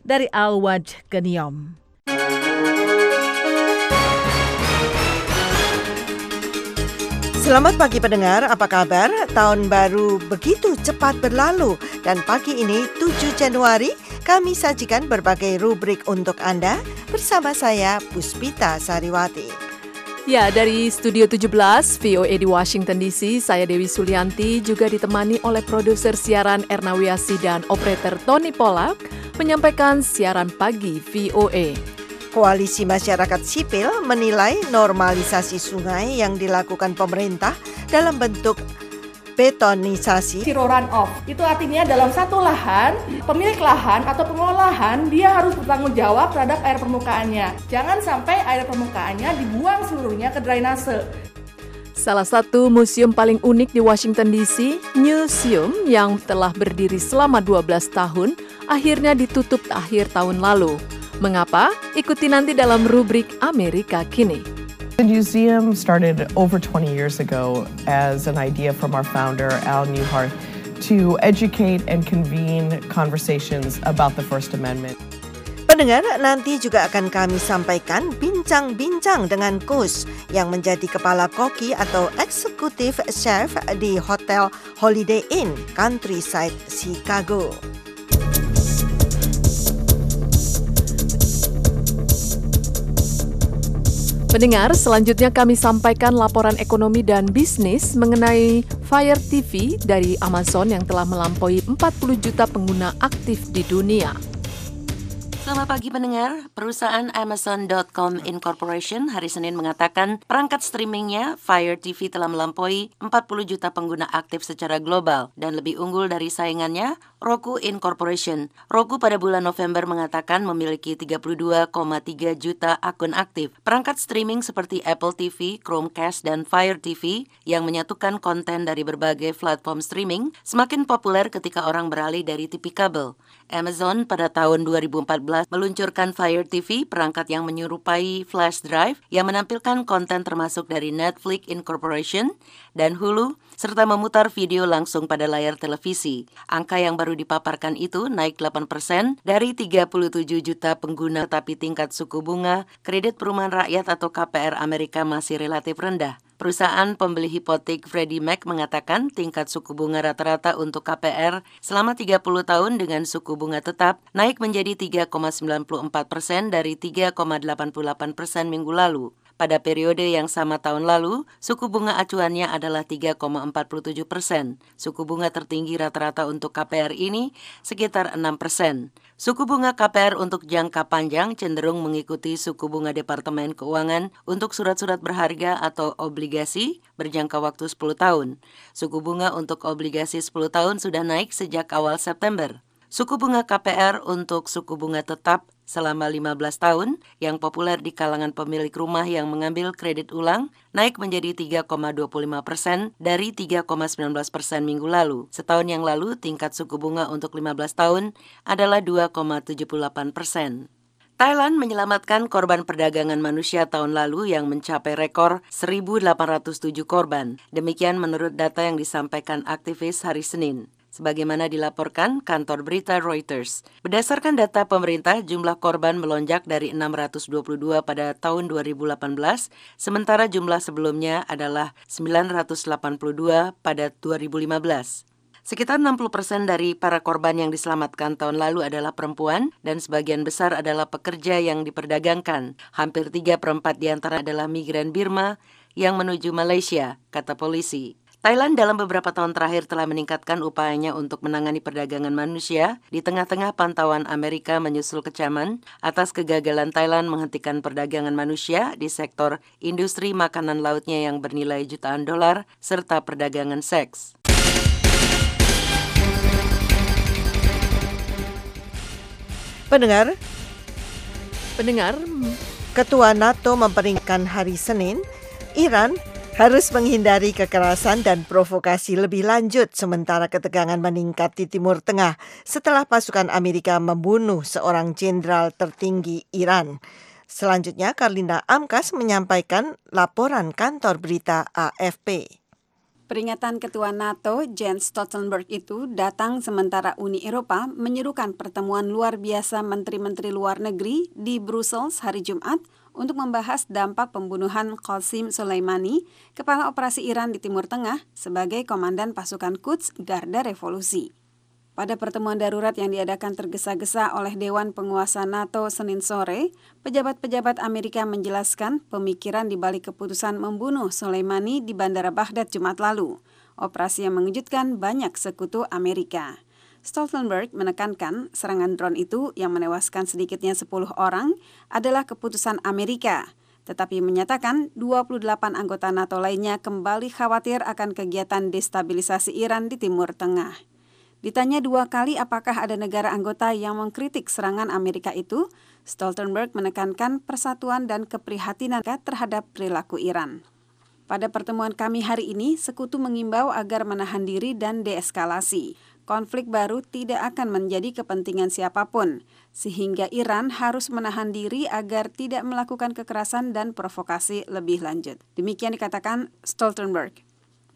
dari Al-Waj ke Niom. Selamat pagi pendengar, apa kabar? Tahun baru begitu cepat berlalu dan pagi ini 7 Januari kami sajikan berbagai rubrik untuk Anda bersama saya Puspita Sariwati. Ya, dari Studio 17 VOA di Washington DC, saya Dewi Sulianti juga ditemani oleh produser siaran Erna Wiasi dan operator Tony Polak menyampaikan siaran pagi VOA. Koalisi Masyarakat Sipil menilai normalisasi sungai yang dilakukan pemerintah dalam bentuk betonisasi. Zero runoff itu artinya dalam satu lahan pemilik lahan atau pengelola lahan dia harus bertanggung jawab terhadap air permukaannya. Jangan sampai air permukaannya dibuang seluruhnya ke drainase. Salah satu museum paling unik di Washington DC, Museum yang telah berdiri selama 12 tahun, akhirnya ditutup akhir tahun lalu. Mengapa? Ikuti nanti dalam rubrik Amerika Kini. The museum started over 20 years ago as an idea from our founder, Al Newhart, to educate and convene conversations about the First Amendment. Pendengar, nanti juga akan kami sampaikan bincang-bincang dengan Kus yang menjadi kepala koki atau eksekutif chef di Hotel Holiday Inn Countryside, Chicago. Pendengar, selanjutnya kami sampaikan laporan ekonomi dan bisnis mengenai Fire TV dari Amazon yang telah melampaui 40 juta pengguna aktif di dunia. Selamat pagi pendengar, perusahaan Amazon.com Incorporation hari Senin mengatakan perangkat streamingnya Fire TV telah melampaui 40 juta pengguna aktif secara global dan lebih unggul dari saingannya Roku Incorporation. Roku pada bulan November mengatakan memiliki 32,3 juta akun aktif. Perangkat streaming seperti Apple TV, Chromecast, dan Fire TV yang menyatukan konten dari berbagai platform streaming semakin populer ketika orang beralih dari TV kabel. Amazon pada tahun 2014 meluncurkan Fire TV, perangkat yang menyerupai flash drive yang menampilkan konten termasuk dari Netflix Incorporation dan Hulu, serta memutar video langsung pada layar televisi. Angka yang baru dipaparkan itu naik 8% dari 37 juta pengguna, tapi tingkat suku bunga kredit perumahan rakyat atau KPR Amerika masih relatif rendah. Perusahaan pembeli hipotek Freddie Mac mengatakan tingkat suku bunga rata-rata untuk KPR selama 30 tahun dengan suku bunga tetap naik menjadi 3,94 persen dari 3,88 persen minggu lalu. Pada periode yang sama tahun lalu, suku bunga acuannya adalah 3,47 persen. Suku bunga tertinggi rata-rata untuk KPR ini sekitar 6 persen. Suku bunga KPR untuk jangka panjang cenderung mengikuti suku bunga Departemen Keuangan untuk surat-surat berharga atau obligasi berjangka waktu 10 tahun. Suku bunga untuk obligasi 10 tahun sudah naik sejak awal September. Suku bunga KPR untuk suku bunga tetap selama 15 tahun yang populer di kalangan pemilik rumah yang mengambil kredit ulang naik menjadi 3,25 persen dari 3,19 persen minggu lalu. Setahun yang lalu tingkat suku bunga untuk 15 tahun adalah 2,78 persen. Thailand menyelamatkan korban perdagangan manusia tahun lalu yang mencapai rekor 1.807 korban. Demikian menurut data yang disampaikan aktivis hari Senin sebagaimana dilaporkan kantor berita Reuters. Berdasarkan data pemerintah, jumlah korban melonjak dari 622 pada tahun 2018, sementara jumlah sebelumnya adalah 982 pada 2015. Sekitar 60 persen dari para korban yang diselamatkan tahun lalu adalah perempuan dan sebagian besar adalah pekerja yang diperdagangkan. Hampir tiga perempat di antara adalah migran Birma yang menuju Malaysia, kata polisi. Thailand dalam beberapa tahun terakhir telah meningkatkan upayanya untuk menangani perdagangan manusia. Di tengah-tengah pantauan Amerika menyusul kecaman atas kegagalan Thailand menghentikan perdagangan manusia di sektor industri makanan lautnya yang bernilai jutaan dolar serta perdagangan seks. Pendengar, Pendengar, Ketua NATO memperingatkan hari Senin, Iran harus menghindari kekerasan dan provokasi lebih lanjut sementara ketegangan meningkat di Timur Tengah setelah pasukan Amerika membunuh seorang jenderal tertinggi Iran. Selanjutnya, Karlinda Amkas menyampaikan laporan kantor berita AFP. Peringatan Ketua NATO Jens Stoltenberg itu datang sementara Uni Eropa menyerukan pertemuan luar biasa Menteri-Menteri Luar Negeri di Brussels hari Jumat untuk membahas dampak pembunuhan Qasim Soleimani, kepala operasi Iran di Timur Tengah, sebagai komandan pasukan Quds Garda Revolusi. Pada pertemuan darurat yang diadakan tergesa-gesa oleh Dewan Penguasa NATO Senin sore, pejabat-pejabat Amerika menjelaskan pemikiran di balik keputusan membunuh Soleimani di Bandara Baghdad Jumat lalu. Operasi yang mengejutkan banyak sekutu Amerika. Stoltenberg menekankan serangan drone itu yang menewaskan sedikitnya 10 orang adalah keputusan Amerika, tetapi menyatakan 28 anggota NATO lainnya kembali khawatir akan kegiatan destabilisasi Iran di Timur Tengah. Ditanya dua kali apakah ada negara anggota yang mengkritik serangan Amerika itu, Stoltenberg menekankan persatuan dan keprihatinan terhadap perilaku Iran. Pada pertemuan kami hari ini, sekutu mengimbau agar menahan diri dan deeskalasi. Konflik baru tidak akan menjadi kepentingan siapa pun, sehingga Iran harus menahan diri agar tidak melakukan kekerasan dan provokasi lebih lanjut. Demikian dikatakan Stoltenberg.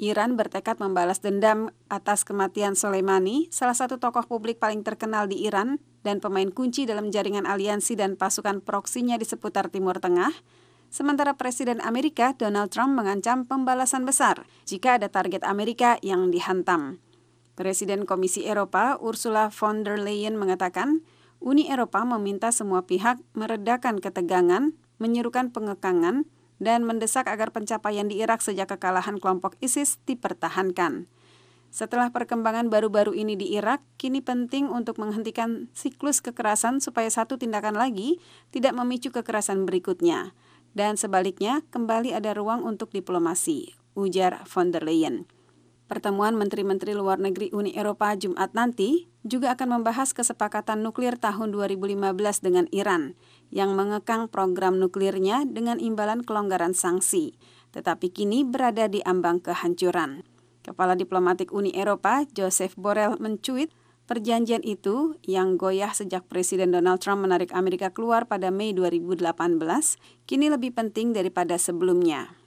Iran bertekad membalas dendam atas kematian Soleimani, salah satu tokoh publik paling terkenal di Iran dan pemain kunci dalam jaringan aliansi dan pasukan proksinya di seputar Timur Tengah. Sementara Presiden Amerika Donald Trump mengancam pembalasan besar jika ada target Amerika yang dihantam. Presiden Komisi Eropa Ursula von der Leyen mengatakan, Uni Eropa meminta semua pihak meredakan ketegangan, menyerukan pengekangan, dan mendesak agar pencapaian di Irak sejak kekalahan kelompok ISIS dipertahankan. Setelah perkembangan baru-baru ini di Irak, kini penting untuk menghentikan siklus kekerasan supaya satu tindakan lagi tidak memicu kekerasan berikutnya. Dan sebaliknya, kembali ada ruang untuk diplomasi, ujar von der Leyen. Pertemuan Menteri-Menteri Luar Negeri Uni Eropa Jumat nanti juga akan membahas kesepakatan nuklir tahun 2015 dengan Iran yang mengekang program nuklirnya dengan imbalan kelonggaran sanksi, tetapi kini berada di ambang kehancuran. Kepala Diplomatik Uni Eropa, Joseph Borrell, mencuit perjanjian itu yang goyah sejak Presiden Donald Trump menarik Amerika keluar pada Mei 2018 kini lebih penting daripada sebelumnya.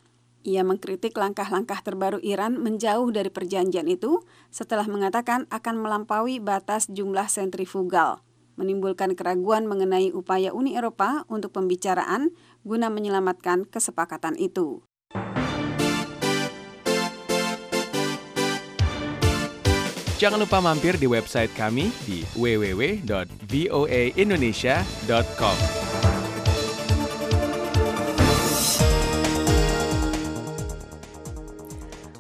Ia mengkritik langkah-langkah terbaru Iran menjauh dari perjanjian itu setelah mengatakan akan melampaui batas jumlah sentrifugal, menimbulkan keraguan mengenai upaya Uni Eropa untuk pembicaraan guna menyelamatkan kesepakatan itu. Jangan lupa mampir di website kami di www.voaindonesia.com.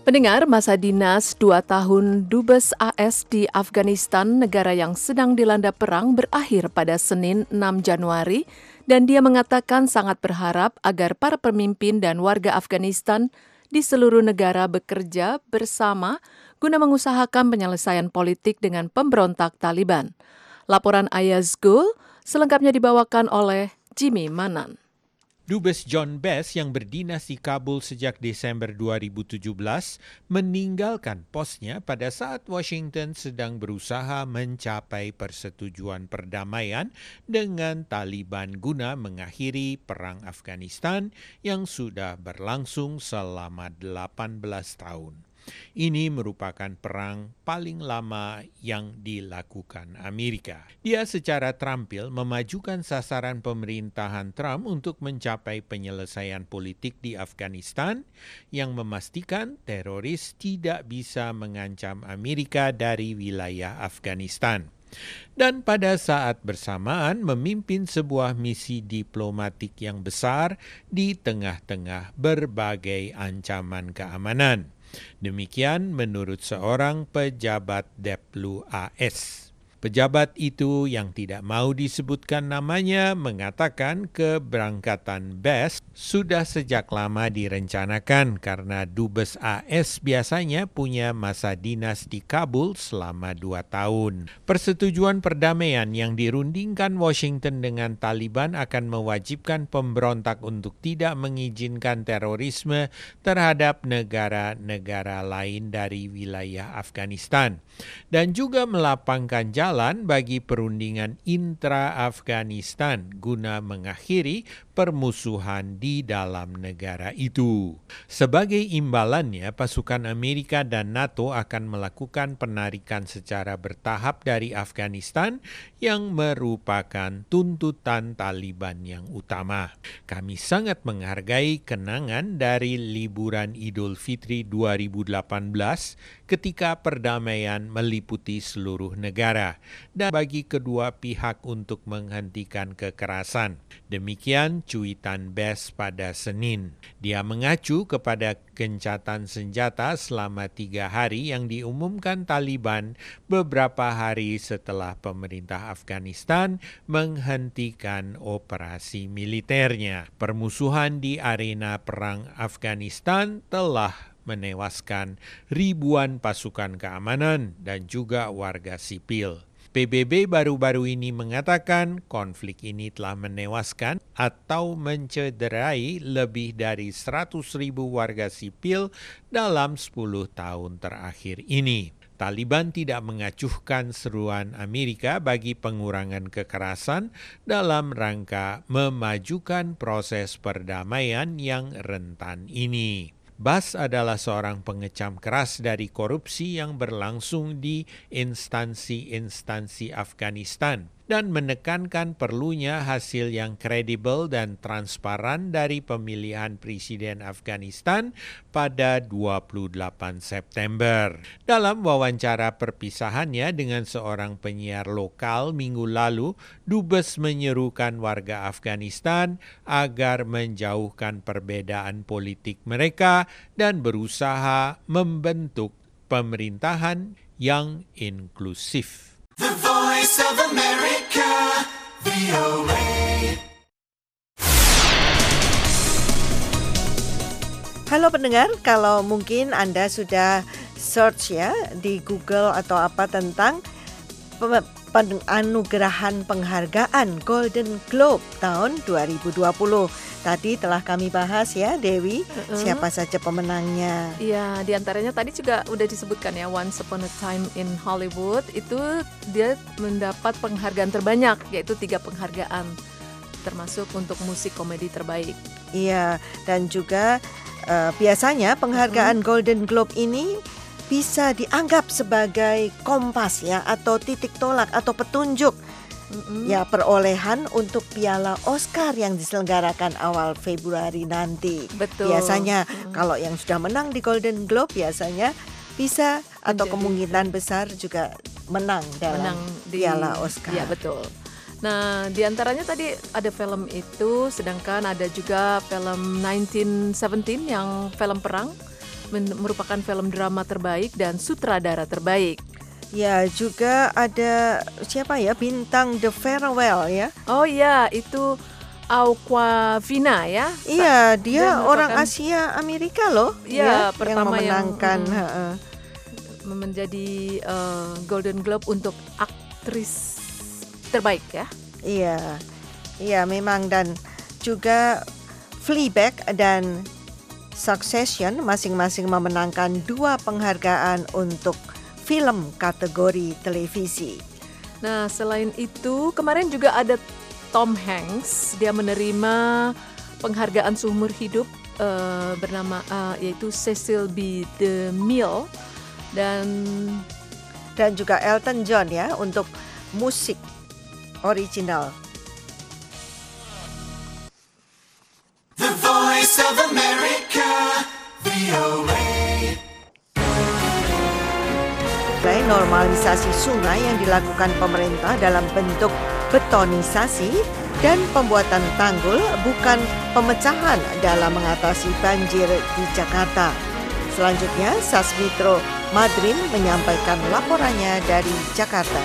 Pendengar masa dinas dua tahun Dubes AS di Afghanistan, negara yang sedang dilanda perang, berakhir pada Senin 6 Januari dan dia mengatakan sangat berharap agar para pemimpin dan warga Afghanistan di seluruh negara bekerja bersama guna mengusahakan penyelesaian politik dengan pemberontak Taliban. Laporan Ayaz Gul selengkapnya dibawakan oleh Jimmy Manan. Dubes John Bess yang berdinas di Kabul sejak Desember 2017 meninggalkan posnya pada saat Washington sedang berusaha mencapai persetujuan perdamaian dengan Taliban guna mengakhiri perang Afghanistan yang sudah berlangsung selama 18 tahun. Ini merupakan perang paling lama yang dilakukan Amerika. Dia secara terampil memajukan sasaran pemerintahan Trump untuk mencapai penyelesaian politik di Afghanistan yang memastikan teroris tidak bisa mengancam Amerika dari wilayah Afghanistan dan pada saat bersamaan memimpin sebuah misi diplomatik yang besar di tengah-tengah berbagai ancaman keamanan. Demikian menurut seorang pejabat Deplu AS. Pejabat itu yang tidak mau disebutkan namanya mengatakan keberangkatan BES sudah sejak lama direncanakan karena Dubes AS biasanya punya masa dinas di Kabul selama dua tahun. Persetujuan perdamaian yang dirundingkan Washington dengan Taliban akan mewajibkan pemberontak untuk tidak mengizinkan terorisme terhadap negara-negara lain dari wilayah Afghanistan dan juga melapangkan jalan jalan bagi perundingan intra-Afghanistan guna mengakhiri permusuhan di dalam negara itu. Sebagai imbalannya, pasukan Amerika dan NATO akan melakukan penarikan secara bertahap dari Afghanistan yang merupakan tuntutan Taliban yang utama. Kami sangat menghargai kenangan dari liburan Idul Fitri 2018 ketika perdamaian meliputi seluruh negara dan bagi kedua pihak untuk menghentikan kekerasan. Demikian cuitan Bes pada Senin. Dia mengacu kepada gencatan senjata selama tiga hari yang diumumkan Taliban beberapa hari setelah pemerintah Afghanistan menghentikan operasi militernya. Permusuhan di arena perang Afghanistan telah menewaskan ribuan pasukan keamanan dan juga warga sipil. PBB baru-baru ini mengatakan konflik ini telah menewaskan atau mencederai lebih dari 100 ribu warga sipil dalam 10 tahun terakhir ini. Taliban tidak mengacuhkan seruan Amerika bagi pengurangan kekerasan dalam rangka memajukan proses perdamaian yang rentan ini. Bas adalah seorang pengecam keras dari korupsi yang berlangsung di instansi-instansi Afghanistan dan menekankan perlunya hasil yang kredibel dan transparan dari pemilihan presiden Afghanistan pada 28 September. Dalam wawancara perpisahannya dengan seorang penyiar lokal minggu lalu, Dubes menyerukan warga Afghanistan agar menjauhkan perbedaan politik mereka dan berusaha membentuk pemerintahan yang inklusif. The Voice of America. Halo pendengar, kalau mungkin Anda sudah search ya di Google atau apa tentang penganugerahan penghargaan Golden Globe tahun 2020. Tadi telah kami bahas ya Dewi, uh-uh. siapa saja pemenangnya. Iya, di antaranya tadi juga udah disebutkan ya Once Upon a Time in Hollywood itu dia mendapat penghargaan terbanyak yaitu tiga penghargaan termasuk untuk musik komedi terbaik. Iya, dan juga uh, biasanya penghargaan hmm. Golden Globe ini bisa dianggap sebagai kompas ya atau titik tolak atau petunjuk mm-hmm. ya perolehan untuk piala Oscar yang diselenggarakan awal Februari nanti. Betul. Biasanya mm-hmm. kalau yang sudah menang di Golden Globe biasanya bisa Menjadi. atau kemungkinan besar juga menang dalam menang di, piala Oscar. Ya betul. Nah, di antaranya tadi ada film itu, sedangkan ada juga film 1917 yang film perang, merupakan film drama terbaik dan sutradara terbaik. Ya, juga ada siapa ya bintang The Farewell ya? Oh iya, itu Aquafina ya? Iya, dia, dia orang Asia Amerika loh. Iya, ya, pertama yang memenangkan yang, hmm, menjadi uh, Golden Globe untuk aktris terbaik ya. Iya. Iya, memang dan juga Fleabag dan Succession masing-masing memenangkan dua penghargaan untuk film kategori televisi. Nah, selain itu, kemarin juga ada Tom Hanks. Dia menerima penghargaan seumur hidup uh, bernama uh, yaitu Cecil B. DeMille dan dan juga Elton John ya untuk musik original. The Voice of America, VOA. normalisasi sungai yang dilakukan pemerintah dalam bentuk betonisasi dan pembuatan tanggul bukan pemecahan dalam mengatasi banjir di Jakarta. Selanjutnya, Sasmitro Madrin menyampaikan laporannya dari Jakarta.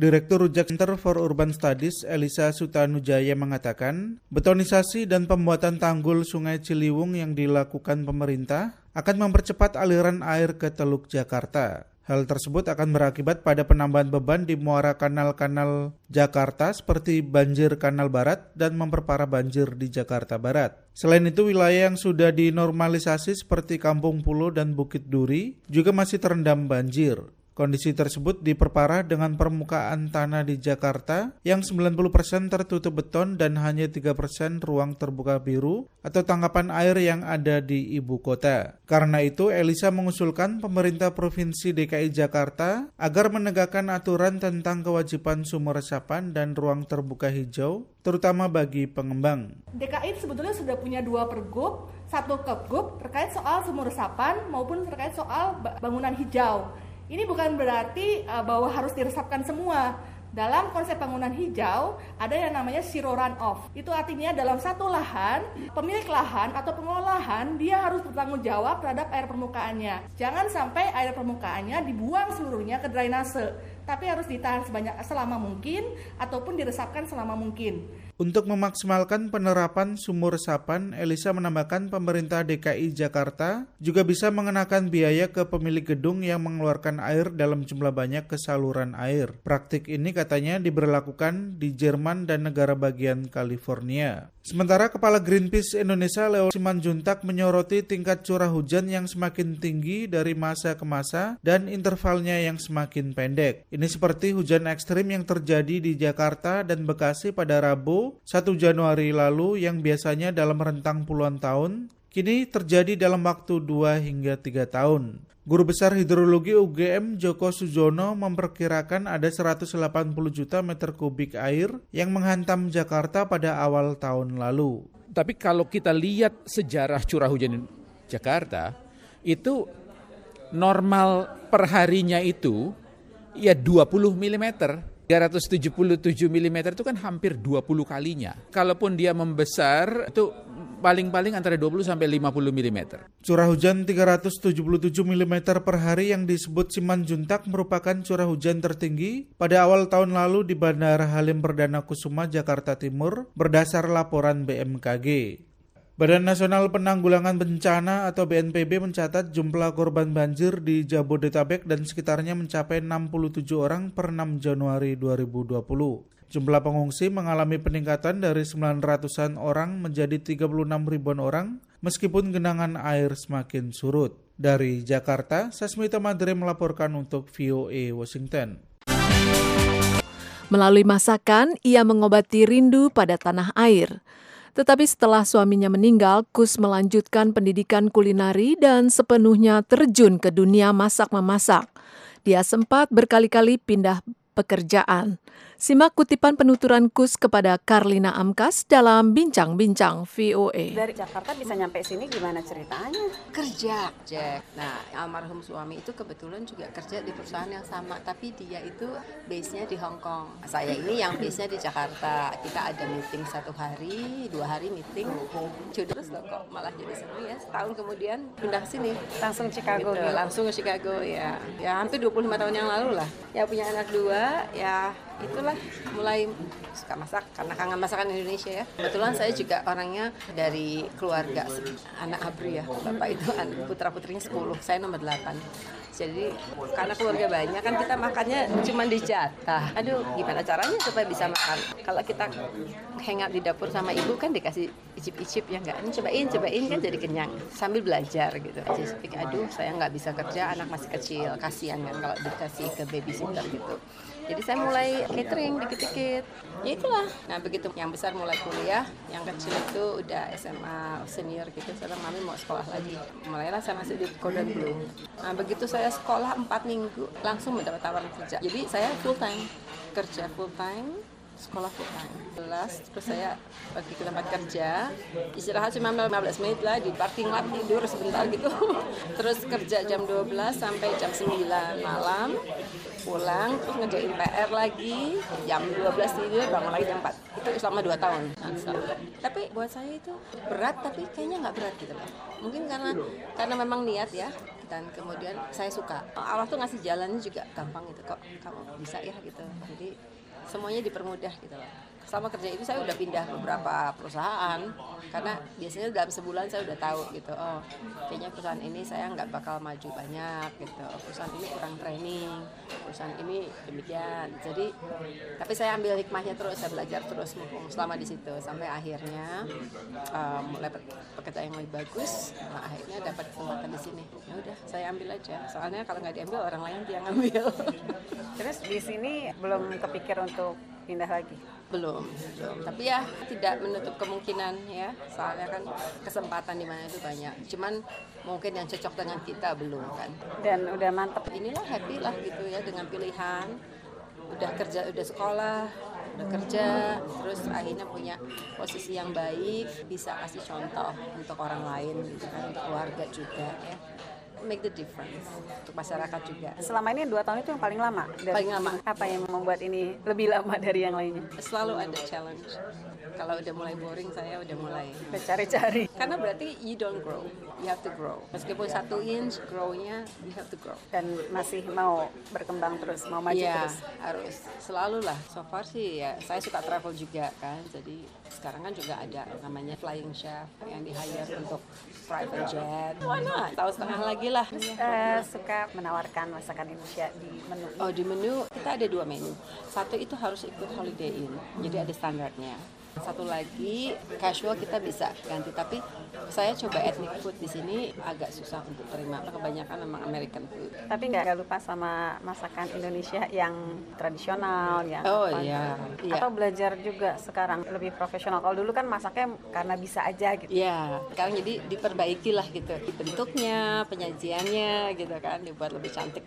Direktur Rujak Center for Urban Studies Elisa Sutanujaya mengatakan, betonisasi dan pembuatan tanggul Sungai Ciliwung yang dilakukan pemerintah akan mempercepat aliran air ke Teluk Jakarta. Hal tersebut akan berakibat pada penambahan beban di muara kanal-kanal Jakarta seperti banjir Kanal Barat dan memperparah banjir di Jakarta Barat. Selain itu, wilayah yang sudah dinormalisasi seperti Kampung Pulo dan Bukit Duri juga masih terendam banjir. Kondisi tersebut diperparah dengan permukaan tanah di Jakarta yang 90% tertutup beton dan hanya 3% ruang terbuka biru atau tangkapan air yang ada di ibu kota. Karena itu, Elisa mengusulkan pemerintah Provinsi DKI Jakarta agar menegakkan aturan tentang kewajiban sumur resapan dan ruang terbuka hijau, terutama bagi pengembang. DKI sebetulnya sudah punya dua pergub, satu kebgub terkait soal sumur resapan maupun terkait soal bangunan hijau. Ini bukan berarti uh, bahwa harus diresapkan semua. Dalam konsep bangunan hijau ada yang namanya zero run off. Itu artinya dalam satu lahan, pemilik lahan atau pengolahan dia harus bertanggung jawab terhadap air permukaannya. Jangan sampai air permukaannya dibuang seluruhnya ke drainase, tapi harus ditahan sebanyak selama mungkin ataupun diresapkan selama mungkin. Untuk memaksimalkan penerapan sumur resapan, Elisa menambahkan pemerintah DKI Jakarta juga bisa mengenakan biaya ke pemilik gedung yang mengeluarkan air dalam jumlah banyak ke saluran air. Praktik ini katanya diberlakukan di Jerman dan negara bagian California. Sementara Kepala Greenpeace Indonesia Leo Simanjuntak menyoroti tingkat curah hujan yang semakin tinggi dari masa ke masa dan intervalnya yang semakin pendek. Ini seperti hujan ekstrim yang terjadi di Jakarta dan Bekasi pada Rabu 1 Januari lalu yang biasanya dalam rentang puluhan tahun, kini terjadi dalam waktu 2 hingga 3 tahun. Guru Besar Hidrologi UGM Joko Sujono memperkirakan ada 180 juta meter kubik air yang menghantam Jakarta pada awal tahun lalu. Tapi kalau kita lihat sejarah curah hujan Jakarta, itu normal perharinya itu ya 20 mm. 377 mm itu kan hampir 20 kalinya. Kalaupun dia membesar itu paling-paling antara 20 sampai 50 mm. Curah hujan 377 mm per hari yang disebut Simanjuntak merupakan curah hujan tertinggi pada awal tahun lalu di Bandara Halim Perdana Kusuma, Jakarta Timur berdasar laporan BMKG. Badan Nasional Penanggulangan Bencana atau BNPB mencatat jumlah korban banjir di Jabodetabek dan sekitarnya mencapai 67 orang per 6 Januari 2020. Jumlah pengungsi mengalami peningkatan dari 900-an orang menjadi 36 ribuan orang meskipun genangan air semakin surut. Dari Jakarta, Sasmita Madre melaporkan untuk VOA Washington. Melalui masakan, ia mengobati rindu pada tanah air. Tetapi setelah suaminya meninggal, Kus melanjutkan pendidikan kulinari dan sepenuhnya terjun ke dunia masak-memasak. Dia sempat berkali-kali pindah pekerjaan. Simak kutipan penuturan Kus kepada Karlina Amkas dalam Bincang-Bincang VOA. Dari Jakarta bisa nyampe sini gimana ceritanya? Kerja, Jack. Nah, almarhum suami itu kebetulan juga kerja di perusahaan yang sama, tapi dia itu base-nya di Hong Kong. Saya ini yang base-nya di Jakarta. Kita ada meeting satu hari, dua hari meeting. Terus loh kok malah jadi seru ya. Setahun kemudian pindah sini. Langsung Chicago gitu. gitu. Langsung ke Chicago ya. Ya hampir 25 tahun yang lalu lah. Ya punya anak dua, ya itulah mulai suka masak karena kangen masakan Indonesia ya. Kebetulan saya juga orangnya dari keluarga anak abri ya. Bapak itu putra putrinya 10, saya nomor 8. Jadi karena keluarga banyak kan kita makannya cuma di jatah. Aduh, gimana caranya supaya bisa makan? Kalau kita hangout di dapur sama ibu kan dikasih icip-icip ya enggak? Ini cobain, cobain kan jadi kenyang sambil belajar gitu. Jadi aduh, saya nggak bisa kerja, anak masih kecil, kasihan kan kalau dikasih ke babysitter gitu. Jadi saya mulai catering dikit-dikit. Ya itulah. Nah begitu yang besar mulai kuliah, yang kecil itu udah SMA senior gitu. Sekarang mami mau sekolah lagi. Mulailah saya masuk di Cordon Bleu. Nah begitu saya sekolah 4 minggu langsung mendapat tawaran kerja. Jadi saya full time kerja full time sekolah full time. Terus saya pergi ke tempat kerja, istirahat cuma 15 menit lah di parking lot tidur sebentar gitu. terus kerja jam 12 sampai jam 9 malam, pulang terus ngerjain PR lagi, jam 12 tidur bangun lagi jam 4. Itu selama 2 tahun. Tapi buat saya itu berat tapi kayaknya nggak berat gitu loh. Mungkin karena karena memang niat ya dan kemudian saya suka. Allah tuh ngasih jalannya juga gampang gitu kok kamu bisa ya gitu. Jadi semuanya dipermudah gitu loh. Selama kerja itu saya udah pindah beberapa perusahaan karena biasanya dalam sebulan saya udah tahu gitu oh kayaknya perusahaan ini saya nggak bakal maju banyak gitu. Perusahaan ini kurang training perusahaan ini demikian. Jadi tapi saya ambil hikmahnya terus saya belajar terus mumpung selama di situ sampai akhirnya um, mulai pekerjaan yang lebih bagus nah akhirnya dapat kesempatan di sini. Ya udah saya ambil aja. Soalnya kalau nggak diambil orang lain yang ngambil Terus di sini belum kepikir untuk pindah lagi? belum belum. Tapi ya tidak menutup kemungkinan ya. Soalnya kan kesempatan di mana itu banyak. Cuman mungkin yang cocok dengan kita belum kan. Dan udah mantep. inilah happy lah gitu ya dengan pilihan. Udah kerja udah sekolah udah kerja terus akhirnya punya posisi yang baik bisa kasih contoh untuk orang lain gitu kan untuk keluarga juga ya make the difference untuk masyarakat juga Selama ini dua tahun itu yang paling lama. Dan Paling lama. Apa yang membuat ini lebih lama dari yang lainnya? selalu ada challenge kalau udah mulai boring saya udah mulai cari-cari. karena berarti you don't grow you have to grow meskipun satu inch grownya you have to grow Dan masih mau berkembang terus, mau maju Iya, terus. harus selalu lah. So far sih ya, saya suka travel juga kan. Jadi sekarang kan juga ada namanya flying chef yang di hire untuk private jet. Why not? Tahu setengah lagi lah. Eh, suka menawarkan masakan Indonesia di menu. Oh di menu kita ada dua menu. Satu itu harus ikut Holiday Inn, jadi ada standarnya. Satu lagi casual kita bisa ganti, tapi saya coba ethnic food di sini agak susah untuk terima. Kebanyakan memang American food. Tapi nggak lupa sama masakan Indonesia yang tradisional ya. Oh, iya, iya. Atau belajar juga sekarang lebih profesional. Kalau dulu kan masaknya karena bisa aja gitu. Iya, sekarang jadi diperbaiki lah gitu. Bentuknya, penyajiannya gitu kan, dibuat lebih cantik.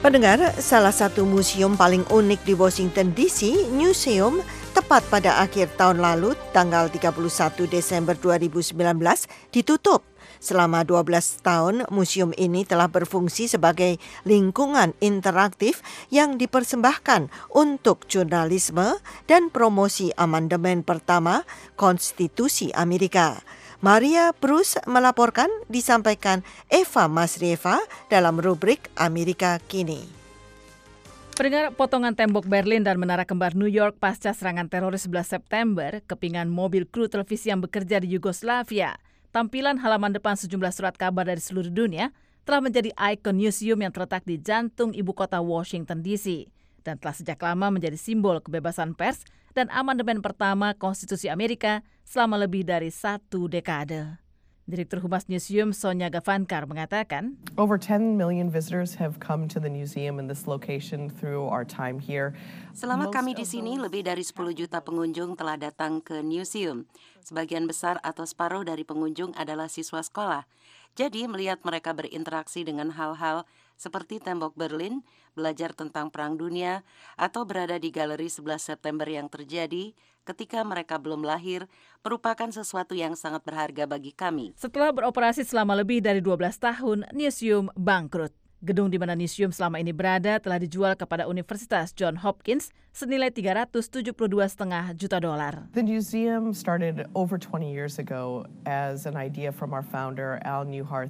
Pendengar, salah satu museum paling unik di Washington DC, Museum, tepat pada akhir tahun lalu, tanggal 31 Desember 2019, ditutup. Selama 12 tahun, museum ini telah berfungsi sebagai lingkungan interaktif yang dipersembahkan untuk jurnalisme dan promosi amandemen pertama Konstitusi Amerika. Maria Bruce melaporkan disampaikan Eva Masrieva dalam rubrik Amerika Kini. Pendengar potongan tembok Berlin dan menara kembar New York pasca serangan teroris 11 September, kepingan mobil kru televisi yang bekerja di Yugoslavia, tampilan halaman depan sejumlah surat kabar dari seluruh dunia telah menjadi ikon museum yang terletak di jantung ibu kota Washington DC dan telah sejak lama menjadi simbol kebebasan pers dan amandemen pertama Konstitusi Amerika selama lebih dari satu dekade. Direktur Humas Museum Sonia Gavankar mengatakan, Over 10 million visitors have come to the museum in this location through our time here. Selama kami di sini, lebih dari 10 juta pengunjung telah datang ke museum. Sebagian besar atau separuh dari pengunjung adalah siswa sekolah. Jadi, melihat mereka berinteraksi dengan hal-hal seperti tembok Berlin, belajar tentang Perang Dunia, atau berada di galeri 11 September yang terjadi ketika mereka belum lahir, merupakan sesuatu yang sangat berharga bagi kami. Setelah beroperasi selama lebih dari 12 tahun, Newsroom bangkrut. Gedung di mana Newsroom selama ini berada telah dijual kepada Universitas John Hopkins senilai 372,5 juta dolar. The museum started over 20 years ago as an idea from our founder, Al Newhart,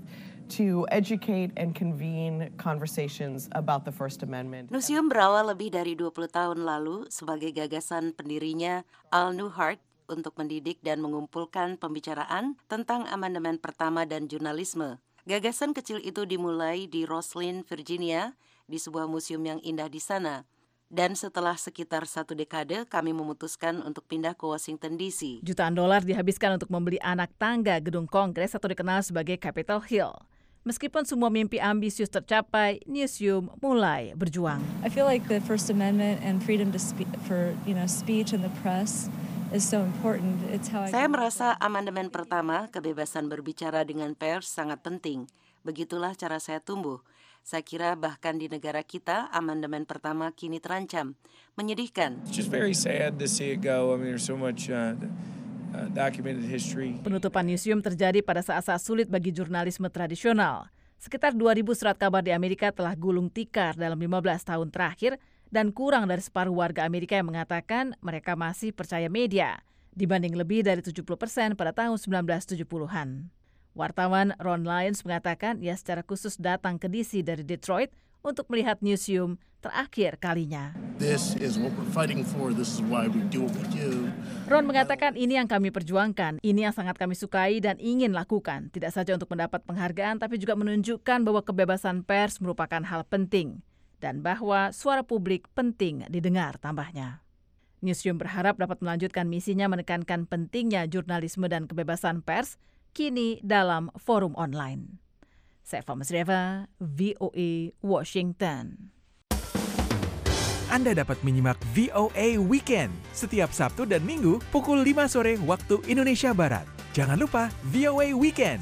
to educate and convene conversations about the First Amendment. Museum berawal lebih dari 20 tahun lalu sebagai gagasan pendirinya Al Newhart untuk mendidik dan mengumpulkan pembicaraan tentang amandemen pertama dan jurnalisme. Gagasan kecil itu dimulai di Roslyn, Virginia, di sebuah museum yang indah di sana. Dan setelah sekitar satu dekade, kami memutuskan untuk pindah ke Washington DC. Jutaan dolar dihabiskan untuk membeli anak tangga gedung Kongres atau dikenal sebagai Capitol Hill. Meskipun semua mimpi ambisius tercapai, Newsroom mulai berjuang. I feel like the First Amendment and freedom to speak for you know speech and the press is so important. It's how I Saya merasa amandemen pertama, kebebasan berbicara dengan pers sangat penting. Begitulah cara saya tumbuh. Saya kira bahkan di negara kita, amandemen pertama kini terancam. Menyedihkan. It's just very sad to see it go. I mean, there's so much uh. Penutupan newsroom terjadi pada saat-saat sulit bagi jurnalisme tradisional. Sekitar 2.000 surat kabar di Amerika telah gulung tikar dalam 15 tahun terakhir dan kurang dari separuh warga Amerika yang mengatakan mereka masih percaya media dibanding lebih dari 70 persen pada tahun 1970-an. Wartawan Ron Lyons mengatakan ia secara khusus datang ke DC dari Detroit untuk melihat newsroom terakhir kalinya. This is what we're fighting for. This is why we do what we do. Ron mengatakan ini yang kami perjuangkan, ini yang sangat kami sukai dan ingin lakukan. Tidak saja untuk mendapat penghargaan, tapi juga menunjukkan bahwa kebebasan pers merupakan hal penting dan bahwa suara publik penting didengar tambahnya. Newsroom berharap dapat melanjutkan misinya menekankan pentingnya jurnalisme dan kebebasan pers kini dalam forum online. Saya Sreva, VOA Washington. Anda dapat menyimak VOA Weekend setiap Sabtu dan Minggu pukul 5 sore waktu Indonesia Barat. Jangan lupa VOA Weekend.